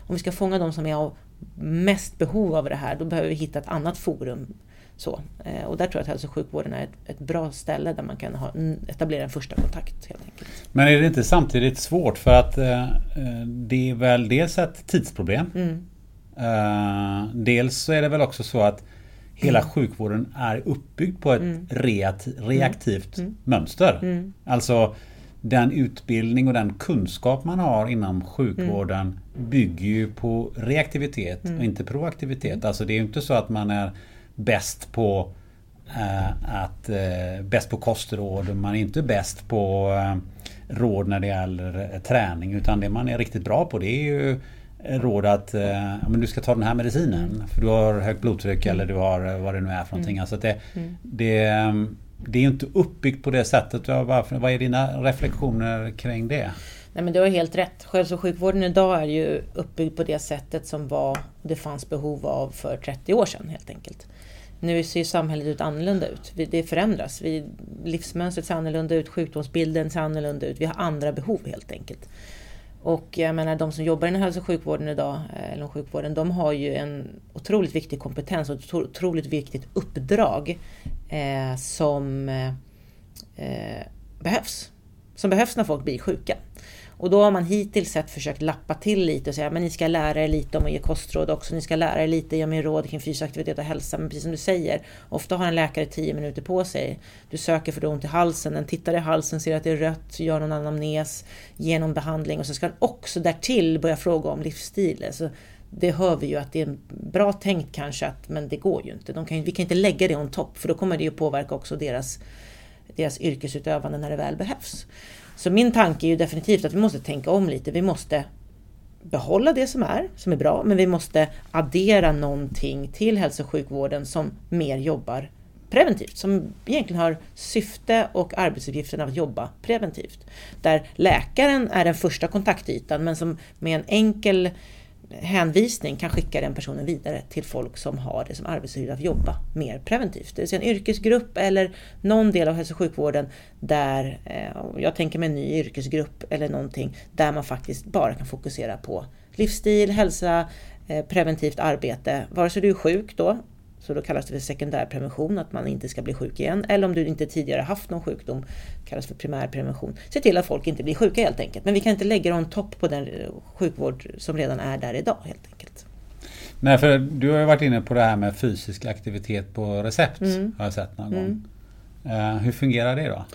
Om vi ska fånga de som är av mest behov av det här, då behöver vi hitta ett annat forum så, eh, och där tror jag att hälso och sjukvården är ett, ett, bra ställe där man kan ha, etablera en första kontakt. helt enkelt. Men är det inte samtidigt svårt för att eh, eh, det är väl dels ett tidsproblem. Mm. Eh, dels så är det väl också så att hela sjukvården är uppbyggd på ett reat- reaktivt mönster. Alltså den utbildning och den kunskap man har inom sjukvården bygger ju på reaktivitet och inte proaktivitet. Alltså det är ju inte så att man är bäst på eh, att eh, bäst på kostråd. Man är inte bäst på eh, råd när det gäller eh, träning. Utan det man är riktigt bra på det är ju råd att eh, ja, men du ska ta den här medicinen. För du har högt blodtryck eller du har eh, vad det nu är för någonting. Alltså att det, det, eh, det är ju inte uppbyggt på det sättet. Varför, vad är dina reflektioner kring det? Nej men du har helt rätt. Hälso och sjukvården idag är ju uppbyggd på det sättet som var det fanns behov av för 30 år sedan helt enkelt. Nu ser ju samhället ut annorlunda ut. Det förändras. Vi, livsmönstret ser annorlunda ut, sjukdomsbilden ser annorlunda ut. Vi har andra behov helt enkelt. Och jag menar de som jobbar inom hälso och sjukvården idag, eller inom sjukvården, de har ju en otroligt viktig kompetens och ett otroligt viktigt uppdrag eh, som eh, eh, behövs. Som behövs när folk blir sjuka. Och då har man hittills sett försökt lappa till lite och säga men ni ska lära er lite om att ge kostråd också. Ni ska lära er lite, ge mig råd kring fysisk aktivitet och hälsa. Men precis som du säger, ofta har en läkare 10 minuter på sig. Du söker för du har ont i halsen, den tittar i halsen, ser att det är rött, gör någon anamnes, ger någon behandling och så ska den också därtill börja fråga om livsstil. Så det hör vi ju att det är bra tänkt kanske, att, men det går ju inte. De kan, ju- vi kan inte lägga det on topp för då kommer det ju påverka också deras deras yrkesutövande när det väl behövs. Så min tanke är ju definitivt att vi måste tänka om lite. Vi måste behålla det som är, som är bra, men vi måste addera någonting till hälso och sjukvården som mer jobbar preventivt, som egentligen har syfte och arbetsuppgiften av att jobba preventivt. Där läkaren är den första kontaktytan, men som med en enkel hänvisning kan skicka den personen vidare till folk som har det som arbetsuppgift att jobba mer preventivt. Det vill säga en yrkesgrupp eller någon del av hälso och sjukvården där, eh, jag tänker mig en ny yrkesgrupp eller någonting, där man faktiskt bara kan fokusera på livsstil, hälsa, eh, preventivt arbete. Vare sig du är sjuk då, så då kallas det för sekundärprevention, att man inte ska bli sjuk igen. Eller om du inte tidigare haft någon sjukdom, kallas för primärprevention. Se till att folk inte blir sjuka helt enkelt. Men vi kan inte lägga en topp på den eh, sjukvård som redan är där idag helt enkelt. Nej, för du har ju varit inne på det här med fysisk aktivitet på recept. Har jag sett någon gång. Eh, hur fungerar det då?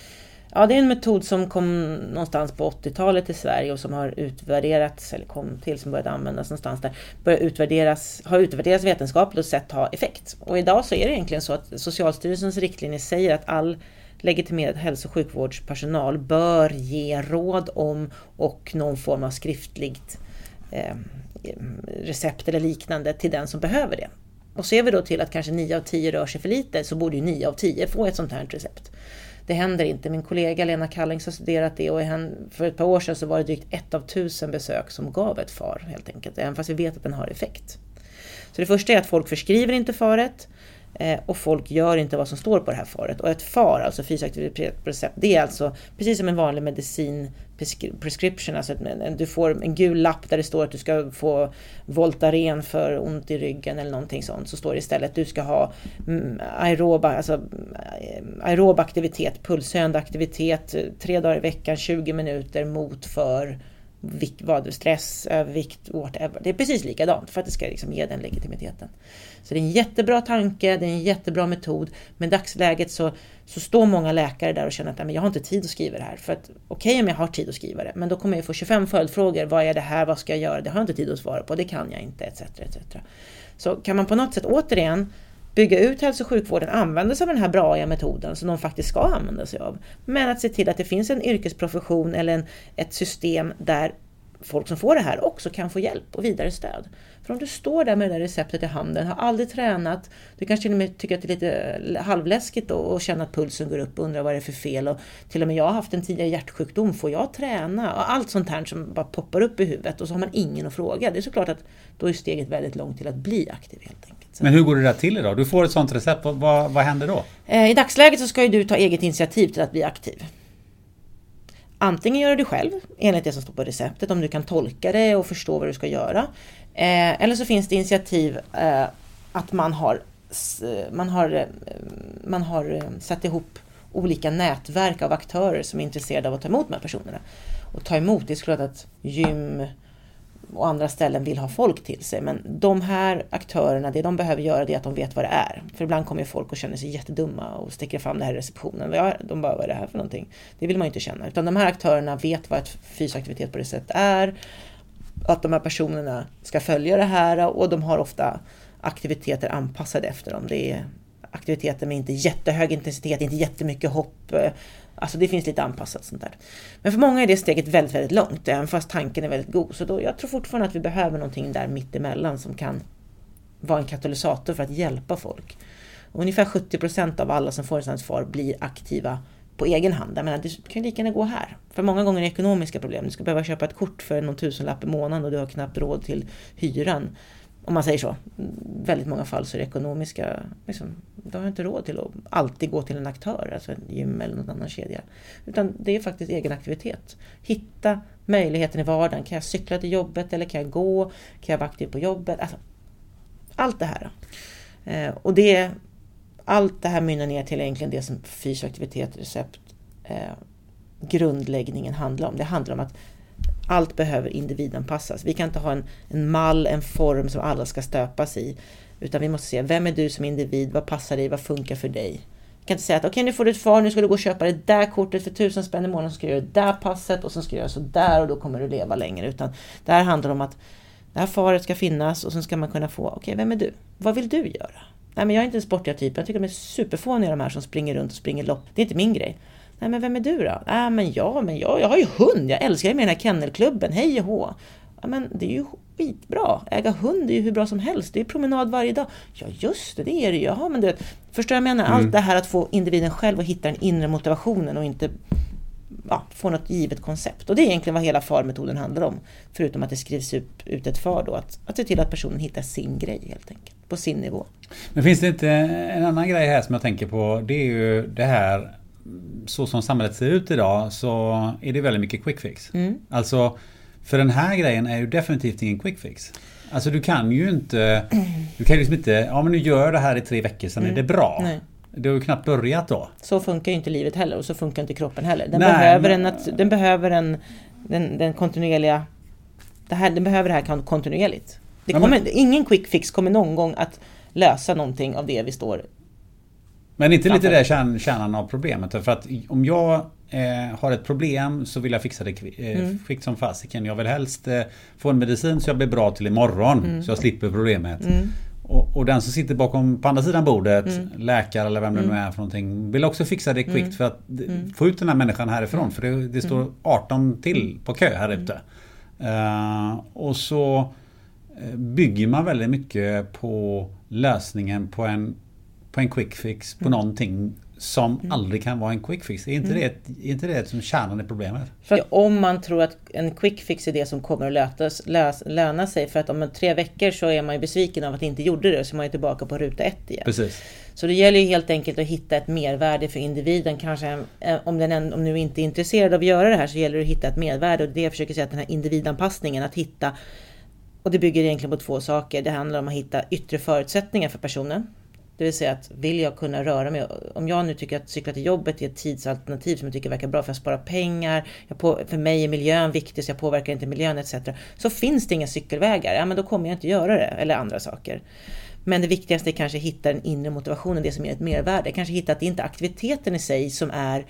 Ja, det är en metod som kom någonstans på 80-talet i Sverige och som har utvärderats, eller kom till som började användas någonstans där, började utvärderas, har utvärderats vetenskapligt och sett ha effekt. Och idag så är det egentligen så att Socialstyrelsens riktlinjer säger att all legitimerad hälso och sjukvårdspersonal bör ge råd om och någon form av skriftligt eh, recept eller liknande till den som behöver det. Och ser vi då till att kanske 9 av 10 rör sig för lite så borde ju 9 av 10 få ett sånt här recept. Det händer inte. Min kollega Lena Kallings har studerat det och för ett par år sedan så var det drygt ett av tusen besök som gav ett FAR helt enkelt. Även fast vi vet att den har effekt. Så det första är att folk förskriver inte faret Eh, och folk gör inte vad som står på det här faret. Och ett FAR, alltså fysiskt aktivitet recept, det är alltså precis som en vanlig medicin-prescription. alltså en- en- du får en gul lapp där det står att du ska få Voltaren för ont i ryggen eller någonting sånt. Så står det istället att du ska ha mm, aerob, alltså, eh, aerob aktivitet, pulshöjande aktivitet, eh, tre dagar i veckan, 20 minuter mot för vad, stress, övervikt, whatever. Det är precis likadant för att det ska liksom ge den legitimiteten. Så det är en jättebra tanke, det är en jättebra metod. Men i dagsläget så, så står många läkare där och känner att men jag har inte tid att skriva det här. För att okej okay, om jag har tid att skriva det, men då kommer jag få 25 följdfrågor. Vad är det här? Vad ska jag göra? Det har jag inte tid att svara på. Det kan jag inte, etc. etc. Så kan man på något sätt återigen bygga ut hälso och sjukvården, använda sig av den här braiga metoden som de faktiskt ska använda sig av. Men att se till att det finns en yrkesprofession eller en, ett system där folk som får det här också kan få hjälp och vidare stöd. För om du står där med det där receptet i handen, har aldrig tränat, du kanske till och med tycker att det är lite halvläskigt då och känner att pulsen går upp och undrar vad det är för fel. Och till och med jag har haft en tidigare hjärtsjukdom, får jag träna? Och allt sånt här som bara poppar upp i huvudet och så har man ingen att fråga. Det är såklart att då är steget väldigt långt till att bli aktiv helt enkelt. Men hur går det där till idag? Du får ett sånt recept, vad, vad, vad händer då? Eh, I dagsläget så ska ju du ta eget initiativ till att bli aktiv. Antingen gör du det själv enligt det som står på receptet om du kan tolka det och förstå vad du ska göra. Eh, eller så finns det initiativ eh, att man har, man, har, eh, man har eh, satt ihop olika nätverk av aktörer som är intresserade av att ta emot de här personerna. Och ta emot, det är såklart att gym, och andra ställen vill ha folk till sig. Men de här aktörerna, det de behöver göra det är att de vet vad det är. För ibland kommer folk och känner sig jättedumma och sticker fram det här i receptionen. De bara, vad är det här för någonting? Det vill man ju inte känna. Utan de här aktörerna vet vad ett fysisk aktivitet på det sättet är. Att de här personerna ska följa det här och de har ofta aktiviteter anpassade efter dem. Det är aktiviteter med inte jättehög intensitet, inte jättemycket hopp. Alltså det finns lite anpassat sånt där. Men för många är det steget väldigt, väldigt långt, även fast tanken är väldigt god. Så då, jag tror fortfarande att vi behöver någonting där mittemellan som kan vara en katalysator för att hjälpa folk. Ungefär 70 procent av alla som får en svar blir aktiva på egen hand. Jag menar, du kan ju lika gärna gå här. För många gånger är det ekonomiska problem. Du ska behöva köpa ett kort för någon tusenlapp i månaden och du har knappt råd till hyran. Om man säger så. väldigt många fall så är det ekonomiska, liksom, du har inte råd till att alltid gå till en aktör, alltså en gym eller någon annan kedja. Utan det är faktiskt egen aktivitet. Hitta möjligheten i vardagen. Kan jag cykla till jobbet eller kan jag gå? Kan jag vara aktiv på jobbet? Alltså, allt det här. Eh, och det, allt det här mynnar ner till egentligen det som fysisk aktivitet, recept, eh, grundläggningen handlar om. Det handlar om att allt behöver individanpassas. Vi kan inte ha en, en mall, en form som alla ska stöpas i. Utan vi måste se, vem är du som individ? Vad passar dig? Vad funkar för dig? Vi kan inte säga att okej, okay, nu får du ett far, nu ska du gå och köpa det där kortet för tusen spänn i månaden, så ska du göra det där passet och sen ska du göra så där och då kommer du leva längre. Utan det här handlar om att det här faret ska finnas och sen ska man kunna få, okej, okay, vem är du? Vad vill du göra? Nej, men jag är inte en sportiga typ. Jag tycker de är superfåniga de här som springer runt och springer lopp. Det är inte min grej. Nej, men vem är du då? Nej, men jag, men jag, jag har ju hund. Jag älskar ju med den här kennelklubben. Hej och hå. Ja, men det är ju skitbra. Äga hund är ju hur bra som helst. Det är promenad varje dag. Ja, just det, det är det ju. Jaha, men du förstår jag menar? Mm. Allt det här att få individen själv att hitta den inre motivationen och inte ja, få något givet koncept. Och det är egentligen vad hela FAR-metoden handlar om. Förutom att det skrivs upp, ut ett FAR då. Att, att se till att personen hittar sin grej helt enkelt. På sin nivå. Men finns det inte en annan grej här som jag tänker på? Det är ju det här så som samhället ser ut idag så är det väldigt mycket quick fix. Mm. Alltså, för den här grejen är ju definitivt ingen quick fix. Alltså du kan ju inte... Du kan ju liksom inte... Ja men nu gör jag det här i tre veckor, sen mm. är det bra. Nej. Det har ju knappt börjat då. Så funkar ju inte livet heller och så funkar inte kroppen heller. Den Nej, behöver, men... en, den behöver en... Den, den kontinuerliga... Det här, den behöver det här kontinuerligt. Det kommer, ja, men... Ingen quick fix kommer någon gång att lösa någonting av det vi står men inte lite det kärn, kärnan av problemet? För att om jag eh, har ett problem så vill jag fixa det eh, mm. kvickt som fasiken. Jag vill helst eh, få en medicin så jag blir bra till imorgon. Mm. Så jag slipper problemet. Mm. Och, och, den som sitter bakom på andra sidan bordet, mm. läkare eller vem det nu mm. är för någonting, vill också fixa det kvickt mm. för att få ut den här människan härifrån. För det, det står 18 till på kö här ute. Uh, och så eh, bygger man väldigt mycket på lösningen på en på en quick fix på mm. någonting som mm. aldrig kan vara en quick fix. Är inte, mm. det, är inte det som kärnan i problemet? För om man tror att en quick fix är det som kommer att lötas, lös, löna sig för att om tre veckor så är man ju besviken av att det inte gjorde det så är man ju tillbaka på ruta ett igen. Precis. Så det gäller ju helt enkelt att hitta ett mervärde för individen. Kanske om den om nu inte är intresserad av att göra det här så gäller det att hitta ett mervärde och det jag försöker säga att den här individanpassningen, att hitta och det bygger egentligen på två saker. Det handlar om att hitta yttre förutsättningar för personen. Det vill säga att vill jag kunna röra mig, om jag nu tycker att cykla till jobbet är ett tidsalternativ som jag tycker verkar bra för att spara pengar, på, för mig är miljön viktig så jag påverkar inte miljön etc. Så finns det inga cykelvägar, ja men då kommer jag inte göra det, eller andra saker. Men det viktigaste är kanske att hitta den inre motivationen, det som ger ett mervärde. Kanske hitta att det inte är aktiviteten i sig som är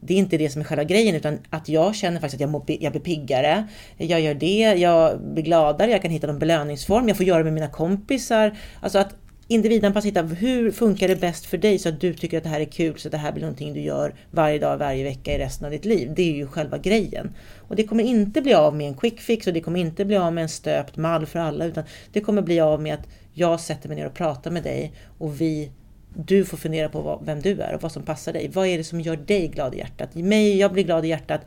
det är inte det som är själva grejen utan att jag känner faktiskt att jag, må, jag blir piggare. Jag gör det, jag blir gladare, jag kan hitta någon belöningsform, jag får göra det med mina kompisar. Alltså att individanpassat, hitta hur funkar det bäst för dig så att du tycker att det här är kul så att det här blir någonting du gör varje dag, varje vecka i resten av ditt liv. Det är ju själva grejen. Och det kommer inte bli av med en quick fix och det kommer inte bli av med en stöpt mall för alla utan det kommer bli av med att jag sätter mig ner och pratar med dig och vi du får fundera på vem du är och vad som passar dig. Vad är det som gör dig glad i hjärtat? Mig, jag blir glad i hjärtat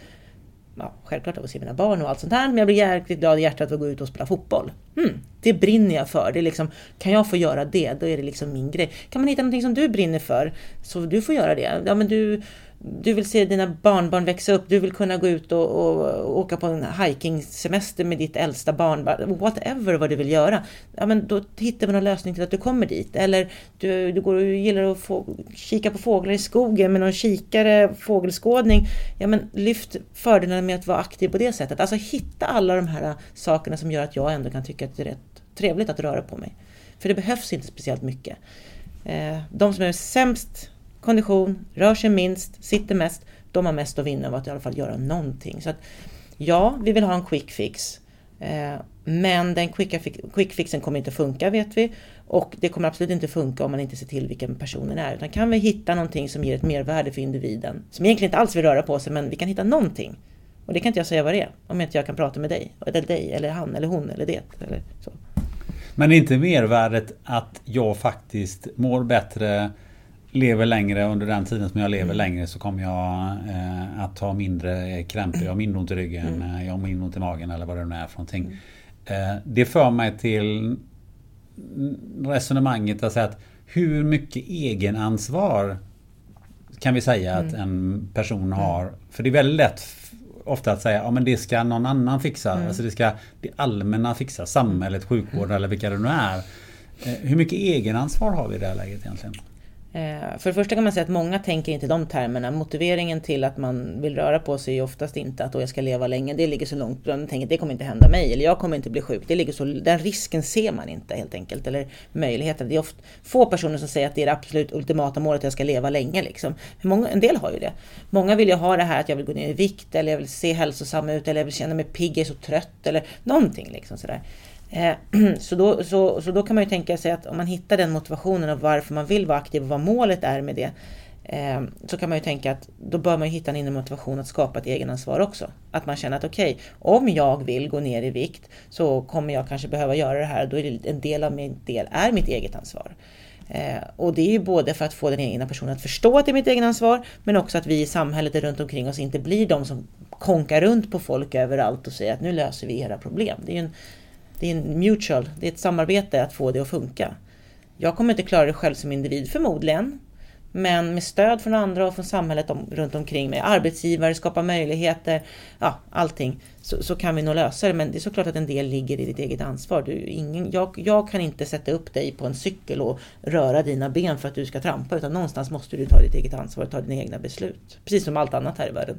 ja, självklart av att se mina barn och allt sånt här, men jag blir jäkligt glad i hjärtat att gå ut och spela fotboll. Mm, det brinner jag för. Det är liksom, kan jag få göra det, då är det liksom min grej. Kan man hitta någonting som du brinner för, så du får göra det. Ja, men du, du vill se dina barnbarn växa upp, du vill kunna gå ut och, och, åka på en hikingsemester med ditt äldsta barnbarn. whatever vad du vill göra. Ja, men då hittar vi någon lösning till att du kommer dit. Eller du, du går och gillar att få, kika på fåglar i skogen med någon kikare, fågelskådning. Ja, men lyft fördelarna med att vara aktiv på det sättet. Alltså hitta alla de här äh, sakerna som gör att jag ändå kan tycka att det är rätt trevligt att röra på mig. För det behövs inte speciellt mycket. Eh, de som är sämst kondition, rör sig minst, sitter mest, de har mest att vinna av att i alla fall göra någonting. Så att, ja, vi vill ha en quick fix. Eh, men den quick fixen kommer inte funka vet vi. Och det kommer absolut inte funka om man inte ser till vilken personen är. Utan kan vi hitta någonting som ger ett mervärde för individen, som egentligen inte alls vill röra på sig, men vi kan hitta någonting. Och det kan inte jag säga vad det är, om inte jag kan prata med dig, eller dig, eller han, eller hon, eller det. Eller så. Men är inte mervärdet att jag faktiskt mår bättre lever längre under den tiden som jag lever mm. längre så kommer jag eh, att ha mindre krämpor. Jag har mindre ont i ryggen, mm. Eh, jag har mindre ont i magen eller vad det nu är för någonting. Mm. Eh, det för mig till resonemanget att säga att hur mycket egenansvar kan vi säga att mm. en person mm. har? För det är väldigt lätt ofta att säga ja men det ska någon annan fixa. Mm. Alltså det ska det allmänna fixa. Samhället, sjukvården eller vilka det nu är. Eh, hur mycket egenansvar har vi i det här läget egentligen? Eh, för det första kan man säga att många tänker inte de termerna. Motiveringen till att man vill röra på sig är oftast inte att jag ska leva länge. Det ligger så långt. Man tänker att det kommer inte hända mig eller jag kommer inte bli sjuk. Det ligger så, den risken ser man inte helt enkelt. Eller möjligheten. Det är ofta få personer som säger att det är det absolut ultimata målet att jag ska leva länge. Liksom. Många, en del har ju det. Många vill ju ha det här att jag vill gå ner i vikt eller jag vill se hälsosam ut eller jag vill känna mig pigg, jag är så trött eller någonting. Liksom sådär. Eh, <clears throat> så då, så, så då kan man ju tänka sig att om man hittar den motivationen och varför man vill vara aktiv och vad målet är med det. Eh, så kan man ju tänka att då bör man hitta en inre motivation att skapa ett egenansvar också. Att man känner att okej, okay, om jag vill gå ner i vikt så kommer jag kanske behöva göra det här. Då är en del av min del är mitt eget ansvar. Eh, och det är ju både för att få den egna personen att förstå att det är mitt egenansvar men också att vi i samhället runt omkring oss inte blir de som konkar runt på folk överallt och säger att nu löser vi era problem. Det är en det är en mutual, det är ett samarbete att få det att funka. Jag kommer inte klara det själv som individ förmodligen. Men med stöd från andra och från samhället om, runt omkring mig, arbetsgivare, skapa möjligheter, ja allting, så, så, kan vi nog lösa det. Men det är såklart att en del ligger i ditt eget ansvar. Du, ingen, jag, jag kan inte sätta upp dig på en cykel och röra dina ben för att du ska trampa, utan någonstans måste du ta ditt eget ansvar och ta dina egna beslut. Precis som allt annat här i världen.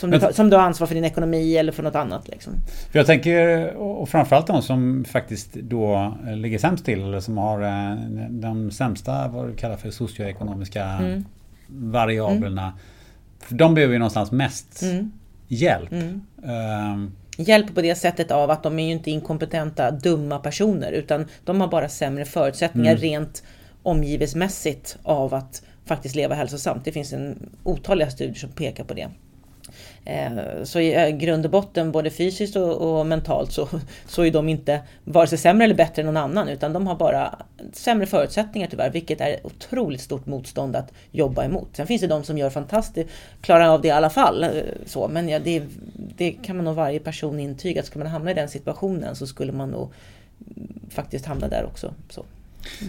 Som du, som du har ansvar för din ekonomi eller för något annat. Liksom. För jag tänker, och framförallt de som faktiskt då ligger sämst till eller som har eh, de sämsta, vad du kallar för socioekonomiska mm. variablerna. Mm. De behöver ju någonstans mest mm. hjälp. Um, hjälp på det sättet av att de är ju inte inkompetenta, dumma personer utan de har bara sämre förutsättningar mm. rent omgivesmässigt av att faktiskt leva hälsosamt. Det finns en otaliga studier som pekar på det. Eh, så i eh, grund och botten, både fysiskt och, och, mentalt, så, så är de inte vare sig sämre eller bättre än någon annan, utan de har bara sämre förutsättningar tyvärr, vilket är ett otroligt stort motstånd att jobba emot. Sen finns det de som gör fantastiskt, klarar av det i alla fall, eh, så, men ja, det, det kan man nog varje person intyga, att ska man hamna i den situationen så skulle man nog faktiskt hamna där också. Så.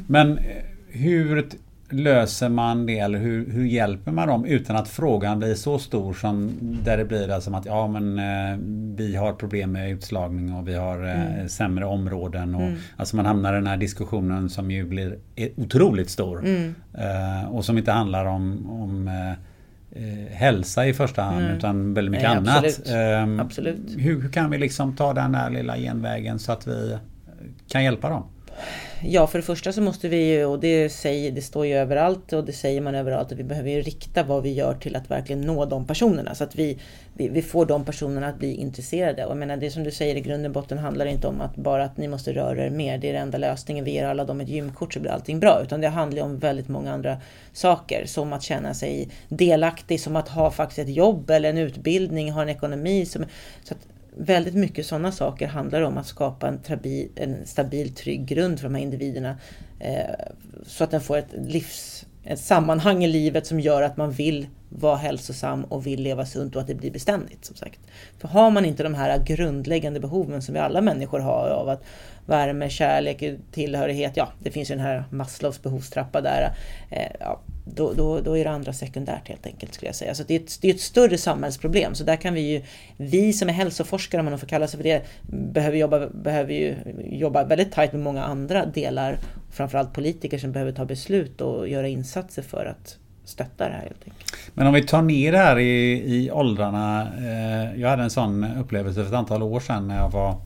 Men hur löser man det eller hur, hur, hjälper man dem utan att frågan blir så stor som där det blir alltså som att ja men eh, vi har problem med utslagning och vi har eh, mm. sämre områden och mm. alltså man hamnar i den här diskussionen som ju blir otroligt stor mm. eh, och som inte handlar om, om hälsa i första hand mm. utan väldigt mycket Nej, annat. Absolut. Ehm, absolut. Hur, hur, kan vi liksom ta den där lilla genvägen så att vi kan hjälpa dem? Ja, för det första så måste vi ju, och det, säger, det står ju överallt och det säger man överallt, att vi behöver ju rikta vad vi gör till att verkligen nå de personerna. Så att vi, vi, vi får de personerna att bli intresserade. Och jag menar, det som du säger i grund och botten handlar inte om att bara att ni måste röra er mer. Det är den enda lösningen. Vi ger alla dem ett gymkort så blir allting bra. Utan det handlar om väldigt många andra saker. Som att känna sig delaktig, som att ha faktiskt ett jobb eller en utbildning, ha en ekonomi. Som, så att väldigt mycket sådana saker handlar om att skapa en, trabi, en stabil, trygg grund för de här individerna. Eh, så att den får ett livs ett sammanhang i livet som gör att man vill vara hälsosam och vill leva sunt och att det blir beständigt. som sagt. För har man inte de här grundläggande behoven som vi alla människor har av att värme, kärlek, tillhörighet, ja det finns ju den här Maslows behovstrappa där. Eh, ja, då, då, då är det andra sekundärt helt enkelt skulle jag säga. Så det är, ett, det är ett större samhällsproblem. Så där kan vi ju, vi som är hälsoforskare om man får kalla sig för det, behöver jobba, behöver ju jobba väldigt tajt med många andra delar. Framförallt politiker som behöver ta beslut och göra insatser för att stötta det här helt enkelt. Men om vi tar ner det här i, i åldrarna. Eh, jag hade en sån upplevelse för ett antal år sedan när jag var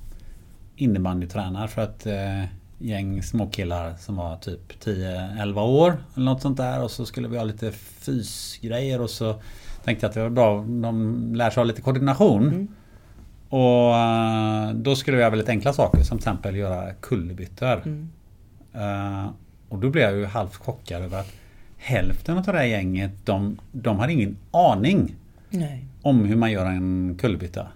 innebandytränare för ett eh, gäng småkillar som var typ 10-11 år. Eller något sånt där och så skulle vi ha lite fysgrejer och så tänkte jag att det var bra de lär sig ha lite koordination. Mm. Och eh, då skulle vi göra väldigt enkla saker som till exempel göra kullerbyttor. Mm. Uh, och då blev jag ju halvt chockad över att hälften av det här gänget de, de hade ingen aning Nej. om hur man gör en kullerbytta.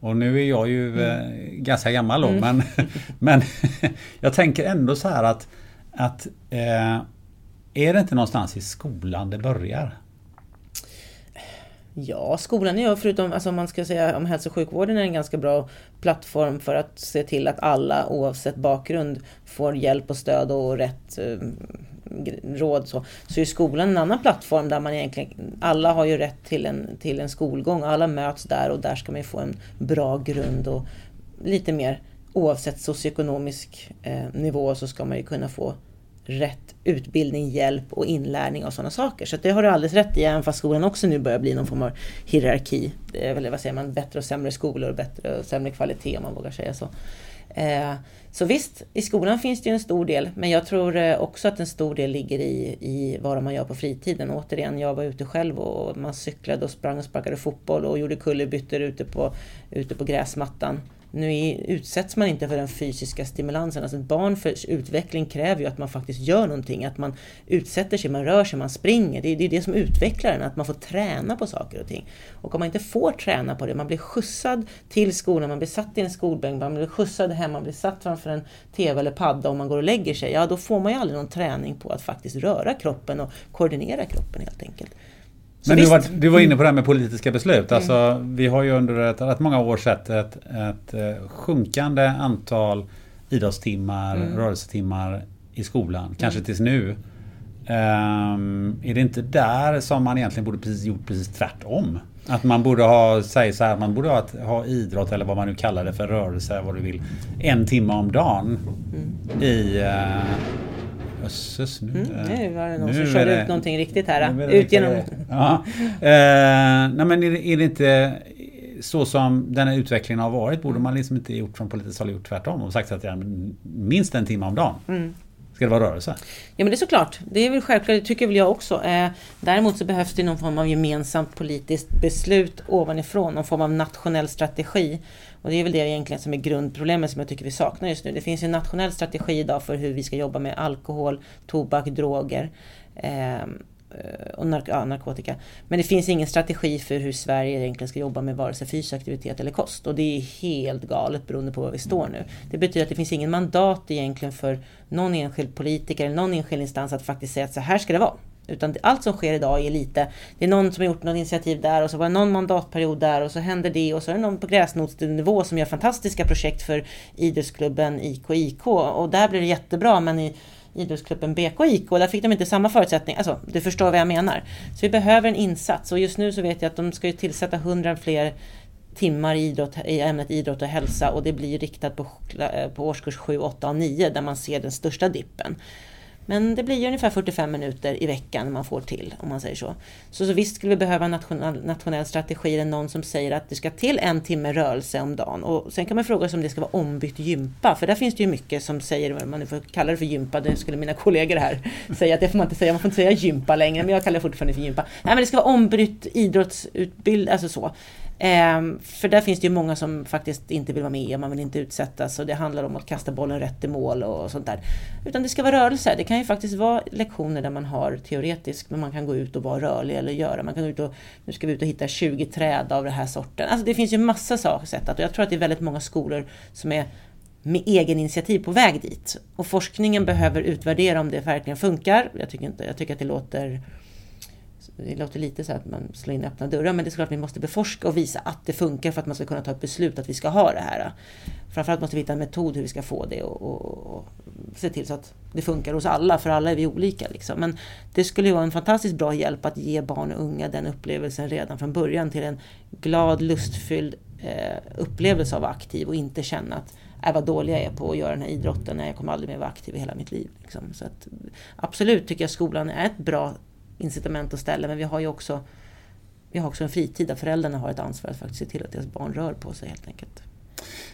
Och nu är jag ju mm. eh, ganska gammal då mm. men, <laughs> men <laughs> jag tänker ändå så här att, att eh, är det inte någonstans i skolan det börjar? Ja, skolan är ju förutom, alltså man ska säga om hälso och sjukvården är en ganska bra plattform för att se till att alla oavsett bakgrund får hjälp och stöd och rätt eh, råd så, så är skolan en annan plattform där man egentligen, alla har ju rätt till en, till en skolgång, alla möts där och där ska man få en bra grund och lite mer oavsett socioekonomisk eh, nivå så ska man ju kunna få rätt utbildning, hjälp och inlärning och sådana saker. Så det har du alldeles rätt i, även fast skolan också nu börjar bli någon form av hierarki. Det är väl, vad säger man, bättre och sämre skolor och bättre och sämre kvalitet om man vågar säga så. Eh, så visst, i skolan finns det ju en stor del, men jag tror eh, också att en stor del ligger i, i vad man gör på fritiden. Återigen, jag var ute själv och man cyklade och sprang och sparkade fotboll och gjorde kullerbyttor ute på, ute på gräsmattan. Nu utsätts man inte för den fysiska stimulansen. Alltså ett barn för utveckling kräver ju att man faktiskt gör någonting. Att man utsätter sig, man rör sig, man springer. Det är det, det som utvecklar en, att man får träna på saker och ting. Och om man inte får träna på det, man blir skjutsad till skolan, man blir satt i en skolbänk, man blir skjutsad hem, man blir satt framför en TV eller padda och man går och lägger sig. Ja, då får man ju aldrig någon träning på att faktiskt röra kroppen och koordinera kroppen helt enkelt. Men du var, du var inne på det här med politiska beslut. Mm. Alltså, vi har ju under ett, rätt många år sett ett, ett eh, sjunkande antal idrottstimmar, mm. rörelsetimmar i skolan. Mm. Kanske tills nu. Um, är det inte där som man egentligen borde precis gjort precis tvärtom? Att man borde ha, säg så här, man borde ha, ha idrott eller vad man nu kallar det för rörelse, vad du vill. En timme om dagen mm. i uh, Jösses, nu, mm, nu var det någon som körde det, ut någonting riktigt här. Ut genom... Ja. Eh, nej men är det, är det, inte så som den här utvecklingen har varit? Borde man liksom inte gjort från politiskt håll gjort tvärtom och sagt att det är minst en timme om dagen? Mm. Ska det vara rörelse? Ja men det är såklart. Det är väl självklart, det tycker väl jag också. Eh, däremot så behövs det någon form av gemensamt politiskt beslut ovanifrån, någon form av nationell strategi. Och det är väl det egentligen som är grundproblemet som jag tycker vi saknar just nu. Det finns en nationell strategi idag för hur vi ska jobba med alkohol, tobak, droger. Ehm, eh, och nark ja, narkotika. Men det finns ingen strategi för hur Sverige egentligen ska jobba med vare sig fysisk aktivitet eller kost. Och det är helt galet beroende på var vi står nu. Det betyder att det finns ingen mandat egentligen för någon enskild politiker eller någon enskild instans att faktiskt säga att så här ska det vara. Utan allt som sker idag är lite, det är någon som har gjort något initiativ där och så var det någon mandatperiod där och så händer det och så är det någon på gräsrotsnivå som gör fantastiska projekt för idrottsklubben IKIK och där blir det jättebra men i idrottsklubben BKIK där fick de inte samma förutsättningar. Alltså, du förstår vad jag menar. Så vi behöver en insats och just nu så vet jag att de ska ju tillsätta 100 fler timmar i, idrott, i ämnet idrott och hälsa och det blir riktat på, eh, på årskurs 7, 8 och 9 där man ser den största dippen. Men det blir ungefär 45 minuter i veckan man får till, om man säger så. Så, så visst skulle vi behöva en nationell, nationell strategi, eller någon som säger att det ska till en timme rörelse om dagen. Och sen kan man fråga sig om det ska vara ombytt gympa, för där finns det ju mycket som säger, om man nu får kalla det för gympa, det skulle mina kollegor här <laughs> säga att det får man inte säga, man får inte säga gympa längre, men jag kallar det fortfarande för gympa. Nej, men det ska vara ombytt idrottsutbildning, alltså så. Ehm, för där finns det ju många som faktiskt inte vill vara med, man vill inte utsättas och det handlar om att kasta bollen rätt i mål och sånt där. Utan det ska vara rörelse. Det kan ju faktiskt vara lektioner där man har teoretiskt, men man kan gå ut och vara rörlig eller göra. Man kan gå ut och, nu ska vi ut och hitta 20 träd av den här sorten. Alltså det finns ju massa saker sätt att, och jag tror att det är väldigt många skolor som är med egen initiativ på väg dit. Och forskningen behöver utvärdera om det verkligen funkar. Jag tycker, inte, jag tycker att det låter det låter lite så att man slår in öppna dörrar, men det är klart att vi måste beforska och visa att det funkar för att man ska kunna ta ett beslut att vi ska ha det här. Framförallt måste vi hitta en metod hur vi ska få det och, och, och se till så att det funkar hos alla, för alla är vi olika. Liksom. Men det skulle ju vara en fantastiskt bra hjälp att ge barn och unga den upplevelsen redan från början till en glad, lustfylld eh, upplevelse av att vara aktiv och inte känna att är vad dålig jag är på att göra den här idrotten, när jag kommer aldrig mer vara aktiv i hela mitt liv. Liksom. Så att, absolut tycker jag skolan är ett bra incitament och ställe, men vi har ju också vi har också en fritid där föräldrarna har ett ansvar att faktiskt se till att deras barn rör på sig helt enkelt.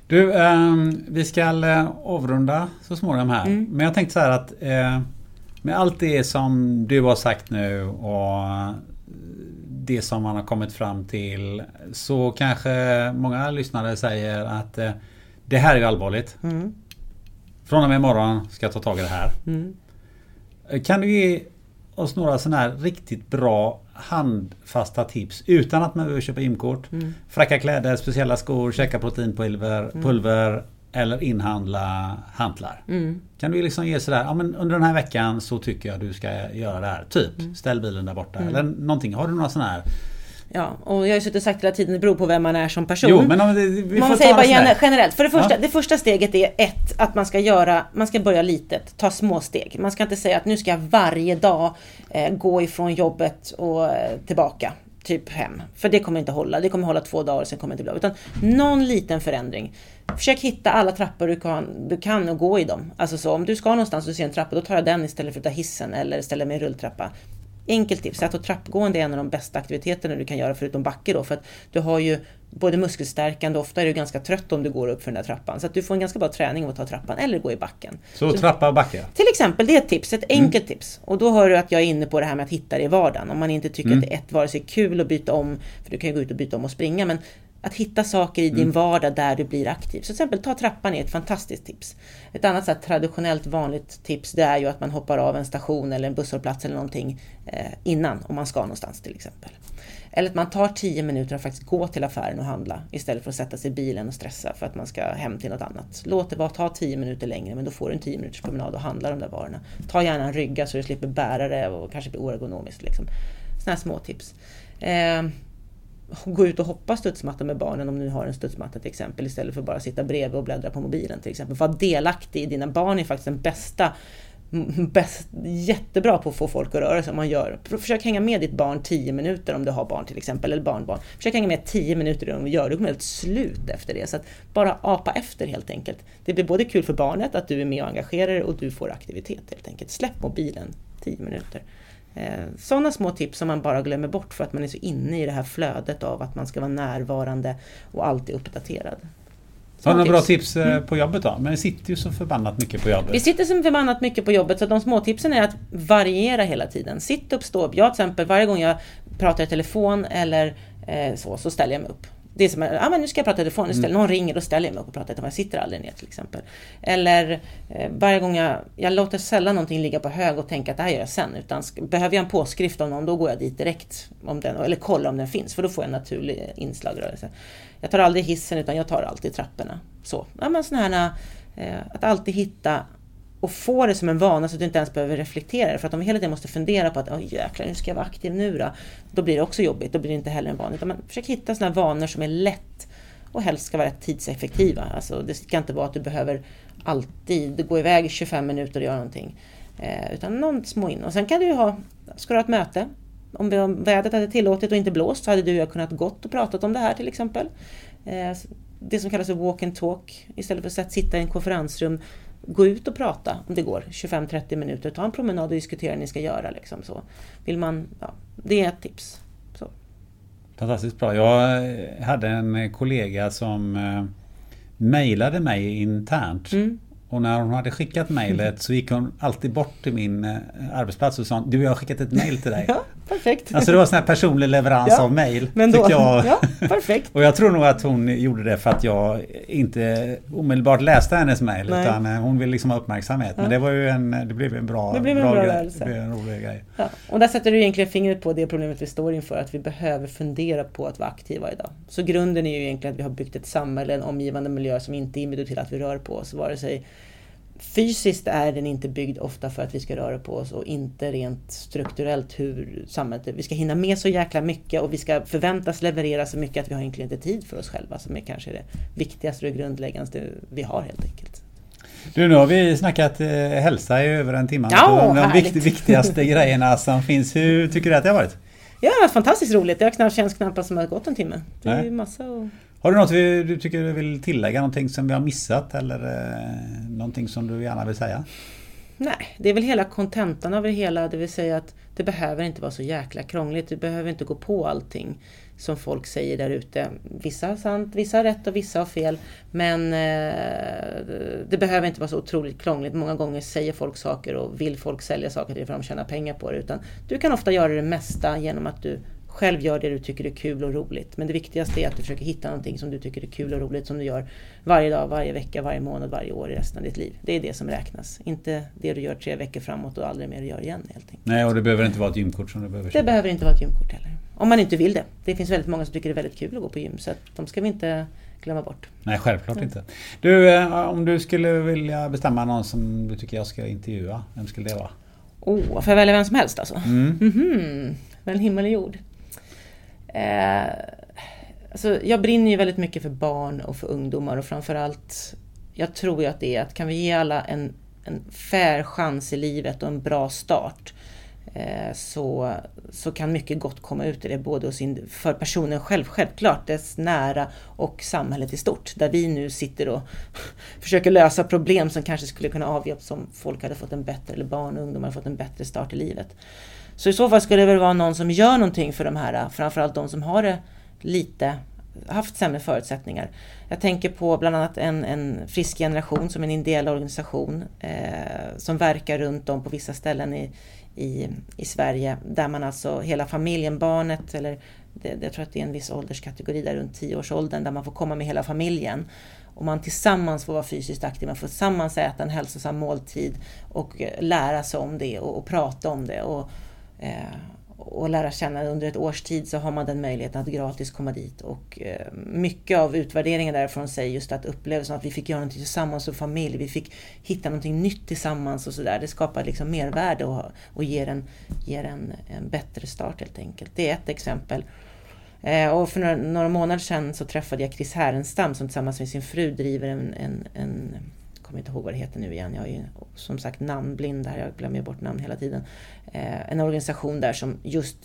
Du, eh, vi ska eh, avrunda så småningom här. Mm. Men jag tänkte så här att eh, med allt det som du har sagt nu och det som man har kommit fram till så kanske många lyssnare säger att eh, det här är allvarligt. Mm. Från och med imorgon ska jag ta tag i det här. Mm. Kan du ge oss några sådana här riktigt bra handfasta tips utan att man behöver köpa imkort. Mm. Fracka kläder, speciella skor, käka proteinpulver mm. pulver, eller inhandla hantlar. Mm. Kan du liksom ge sådär, ja men under den här veckan så tycker jag du ska göra det här. Typ, mm. ställ bilen där borta. Mm. Eller någonting. Har du några sådana här Ja, och jag har ju suttit och sagt hela tiden, det beror på vem man är som person. Jo, men om det, vi man får säger bara gener generellt. För det första, ja. det första steget är ett, att man ska göra, man ska börja litet, ta små steg. Man ska inte säga att nu ska jag varje dag eh, gå ifrån jobbet och eh, tillbaka typ hem. För det kommer inte hålla. Det kommer hålla två dagar, sen kommer det inte bli bra. Utan någon liten förändring. Försök hitta alla trappor du kan, du kan och gå i dem. Alltså så, om du ska någonstans och ser en trappa, då tar jag den istället för att ta hissen eller ställa mig i rulltrappa. Enkelt tips, att trappgående är en av de bästa aktiviteterna du kan göra förutom backe då. För att du har ju både muskelstärkande, ofta är du ganska trött om du går upp för den där trappan. Så att du får en ganska bra träning av att ta trappan eller gå i backen. Så, så trappa och backe? Till exempel, det är ett tips, ett mm. enkelt mm. tips. Och då hör du att jag är inne på det här med att hitta det i vardagen. Om man inte tycker mm. att det är ett, vare sig kul att byta om, för du kan ju gå ut och byta om och springa, men att hitta saker i din mm. vardag där du blir aktiv. Så till exempel ta trappan är ett fantastiskt tips. Ett annat så traditionellt vanligt tips det är ju att man hoppar av en station eller en busshållplats eller någonting eh, innan om man ska någonstans till exempel. Eller att man tar 10 minuter att faktiskt gå till affären och handla istället för att sätta sig i bilen och stressa för att man ska hem till något annat. Låt det bara ta 10 minuter längre men då får du en 10 minuters promenad och handla de där varorna. Ta gärna en rygga så du slipper bära det och kanske blir oergonomiskt. Liksom. Sådana här små tips. Eh, gå ut och hoppa studsmatta med barnen om du har en studsmatta till exempel istället för bara sitta bredvid och bläddra på mobilen till exempel. Var delaktig i dina barn är faktiskt den bästa bäst, jättebra på att få folk att röra sig om man gör. Försök hänga med ditt barn 10 minuter om du har barn till exempel, eller barnbarn. Försök hänga med 10 minuter om du gör, du kommer helt slut efter det. Så att bara apa efter helt enkelt. Det blir både kul för barnet att du är med och engagerar dig och du får aktivitet helt enkelt. Släpp mobilen 10 minuter. Eh, Sådana små tips som man bara glömmer bort för att man är så inne i det här flödet av att man ska vara närvarande och alltid uppdaterad. Har du några bra tips eh, mm. på jobbet då? Men vi sitter ju så förbannat mycket på jobbet. Vi sitter så förbannat mycket på jobbet så de små tipsen är att variera hela tiden. Sitt upp, stå upp. Jag till exempel varje gång jag pratar i telefon eller eh, så, så ställer jag mig upp. Det är som att, ah, men nu ska jag prata i telefon, mm. någon ringer, och ställer jag mig upp och pratar i telefon. Jag sitter aldrig ner till exempel. Eller eh, varje gång jag, jag låter sällan någonting ligga på hög och tänka att det här gör jag sen. Utan behöver jag en påskrift om någon, då går jag dit direkt. Om den, eller kollar om den finns, för då får jag en naturlig inslagrörelse. Jag tar aldrig hissen, utan jag tar alltid trapporna. Så, ja, men såna här, eh, att alltid hitta och få det som en vana så att du inte ens behöver reflektera För att om vi hela tiden måste fundera på att oh, jäklar, nu ska jag vara aktiv nu då. Då blir det också jobbigt, då blir det inte heller en vana. Utan man försöker hitta sådana vanor som är lätt och helst ska vara rätt tidseffektiva. Alltså, det ska inte vara att du behöver alltid gå iväg 25 minuter och göra någonting. Eh, utan någon små in. Och sen kan du ju ha, ska du ha ett möte? Om vädret hade tillåtit och inte blåst så hade du och jag kunnat gått och pratat om det här till exempel. Eh, det som kallas för walk and talk. Istället för att sitta i en konferensrum gå ut och prata om det går 25-30 minuter. Ta en promenad och diskutera hur ni ska göra. Liksom, så. Vill man, ja, det är ett tips. Så. Fantastiskt bra. Jag hade en kollega som eh, mejlade mig internt. Mm. Och när hon hade skickat mejlet så gick hon alltid bort till min eh, arbetsplats och sa Du, jag har skickat ett mejl till dig. <laughs> Ja, perfekt. Alltså det var en sån här personlig leverans ja, av mejl. <laughs> Ja, perfekt. och jag tror nog att hon gjorde det för att jag inte omedelbart läste hennes mejl. Utan eh, hon ville liksom ha uppmärksamhet. Ja. Men det var ju en, det blev en bra, det blev en bra, bra grej. Det blev en rolig grej. Ja. Och där sätter du egentligen fingret på det problemet vi står inför. Att vi behöver fundera på att vara aktiva idag. Så grunden är ju egentligen att vi har byggt ett samhälle, en omgivande miljö som inte inbjuder till att vi rör på oss. Vare sig fysiskt är den inte byggd ofta för att vi ska röra på oss och inte rent strukturellt hur samhället. Vi ska hinna med så jäkla mycket och vi ska förväntas leverera så mycket att vi har egentligen inte tid för oss själva som är kanske det viktigaste och grundläggande vi har helt enkelt. Du, nu har vi snackat eh, hälsa i över en timme. Ja, de vikt, viktigaste <laughs> grejerna som finns. Hur tycker du att det har varit? Ja, det har varit fantastiskt roligt. Det har knappt, känns knappast som att det har gått en timme. Det är Nej. massa och... Har du något vi, du tycker du vill tillägga? Någonting som vi har missat eller eh, någonting som du gärna vill säga? Nej, det är väl hela kontentan av det hela, det vill säga att det behöver inte vara så jäkla krångligt. Du behöver inte gå på allting som folk säger där ute. Vissa har sant, vissa har rätt och vissa har fel. Men eh, det behöver inte vara så otroligt krångligt. Många gånger säger folk saker och vill folk sälja saker till för att de tjänar pengar på det. Utan du kan ofta göra det mesta genom att du själv gör det du tycker är kul och roligt. Men det viktigaste är att du försöker hitta någonting som du tycker är kul och roligt som du gör varje dag, varje vecka, varje månad, varje år i resten av ditt liv. Det är det som räknas. Inte det du gör tre veckor framåt och aldrig mer gör igen helt enkelt. Nej, och det behöver inte vara ett gymkort som du behöver Det köpa. behöver inte vara ett gymkort heller. Om man inte vill det. Det finns väldigt många som tycker det är väldigt kul att gå på gym så att de ska vi inte glömma bort. Nej, självklart inte. Du, eh, om du skulle vilja bestämma någon som du tycker jag ska intervjua, vem skulle det vara? Oh, får jag välja vem som helst alltså? Mm. Mhm, mellan himmel och jord. Eh, alltså, jag brinner ju väldigt mycket för barn och för ungdomar och framförallt, jag tror ju att det är att kan vi ge alla en, en fair chans i livet och en bra start eh, så, så kan mycket gott komma ut i det, både hos in, för personen själv, självklart, dess nära och samhället i stort. Där vi nu sitter och <laughs> försöker lösa problem som kanske skulle kunna avhjälpas om folk hade fått en bättre, eller barn och ungdomar hade fått en bättre start i livet. Så i så fall skulle det väl vara någon som gör någonting för de här, framförallt de som har det lite, haft sämre förutsättningar. Jag tänker på bland annat en, en frisk generation som en ideell organisation eh, som verkar runt om på vissa ställen i, i, i Sverige där man alltså hela familjen, barnet eller det, jag tror att det är en viss ålderskategori där runt 10-årsåldern där man får komma med hela familjen och man tillsammans får vara fysiskt aktiv, man får tillsammans äta en hälsosam måltid och eh, lära sig om det och, och prata om det. Och, Eh, och lära känna under ett års tid så har man den möjligheten att gratis komma dit. Och eh, mycket av utvärderingen därifrån säger just att upplevelsen att vi fick göra någonting tillsammans som familj, vi fick hitta någonting nytt tillsammans och sådär. Det skapar liksom mervärde och, och ger, en, ger en, en bättre start helt enkelt. Det är ett exempel. Eh, och för några, några månader sedan så träffade jag Chris Härenstam som tillsammans med sin fru driver en, en, en kommer inte ihåg vad det heter nu igen, jag är ju som sagt namnblind där, jag glömmer bort namn hela tiden. Eh, en organisation där som just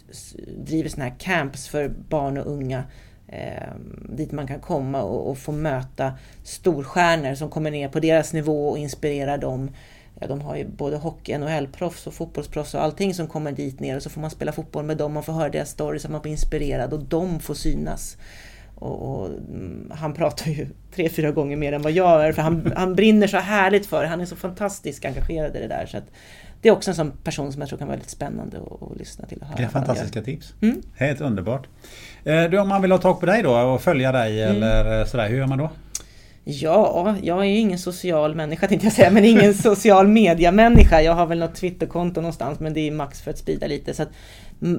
driver sådana här camps för barn och unga eh, dit man kan komma och, och, få möta storstjärnor som kommer ner på deras nivå och inspirerar dem. Ja, de har ju både hockey, NHL-proffs och fotbollsproffs och allting som kommer dit ner och så får man spela fotboll med dem och får höra deras stories så man blir inspirerad och de får synas. Och, och, han pratar ju tre, fyra gånger mer än vad jag gör för han, han brinner så härligt för det. Han är så fantastiskt engagerad i det där. Så det är också en sån person som jag tror kan vara väldigt spännande att, lyssna till. Och höra det är fantastiska tips. Mm. Helt underbart. Du, om man vill ha tag på dig då och följa dig mm. eller sådär, hur gör man då? Ja, jag är ju ingen social människa tänkte jag säga, men ingen <laughs> social media-människa. Jag har väl något Twitterkonto någonstans, men det är max för att sprida lite. Så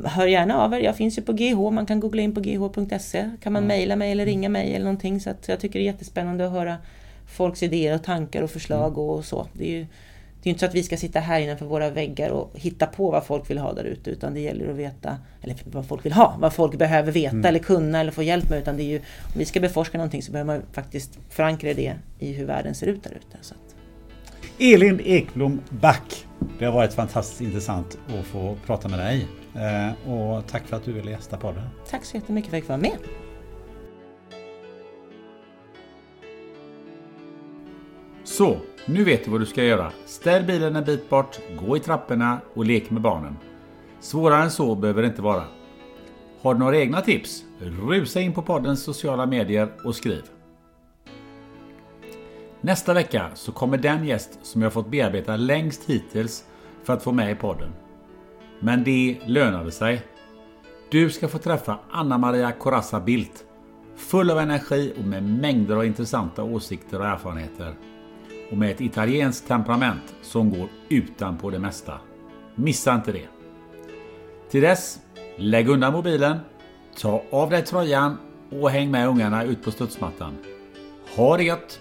hör gärna av er. Jag finns ju på GH, man kan googla in på gh.se. Kan man mm. mejla mig eller ringa mig eller någonting. Så jag tycker det är jättespännande att höra folks idéer och tankar och förslag mm. och så. Det är ju det är inte så att vi ska sitta här innanför våra väggar och hitta på vad folk vill ha där ute utan det gäller att veta, eller vad folk vill ha, vad folk behöver veta mm. eller kunna eller få hjälp med. Utan det är ju, om vi ska beforska någonting så behöver man faktiskt förankra det i hur världen ser ut där ute. Elin Ekblom Back. Det har varit fantastiskt intressant att få prata med dig. Eh, och tack för att du ville gästa podden. Tack så jättemycket för att jag fick vara med. Så, nu vet du vad du ska göra. Ställ bilen en bit bort, gå i trapporna och lek med barnen. Svårare än så behöver det inte vara. Har du några egna tips? Rusa in på poddens sociala medier och skriv. Nästa vecka så kommer den gäst som jag fått bearbeta längst hittills för att få med i podden. Men det lönade sig. Du ska få träffa Anna Maria Corazza Bildt. Full av energi och med mängder av intressanta åsikter och erfarenheter och med ett italienskt temperament som går utanpå det mesta. Missa inte det! Till dess, lägg undan mobilen, ta av dig tröjan och häng med ungarna ut på studsmattan. Ha det gött!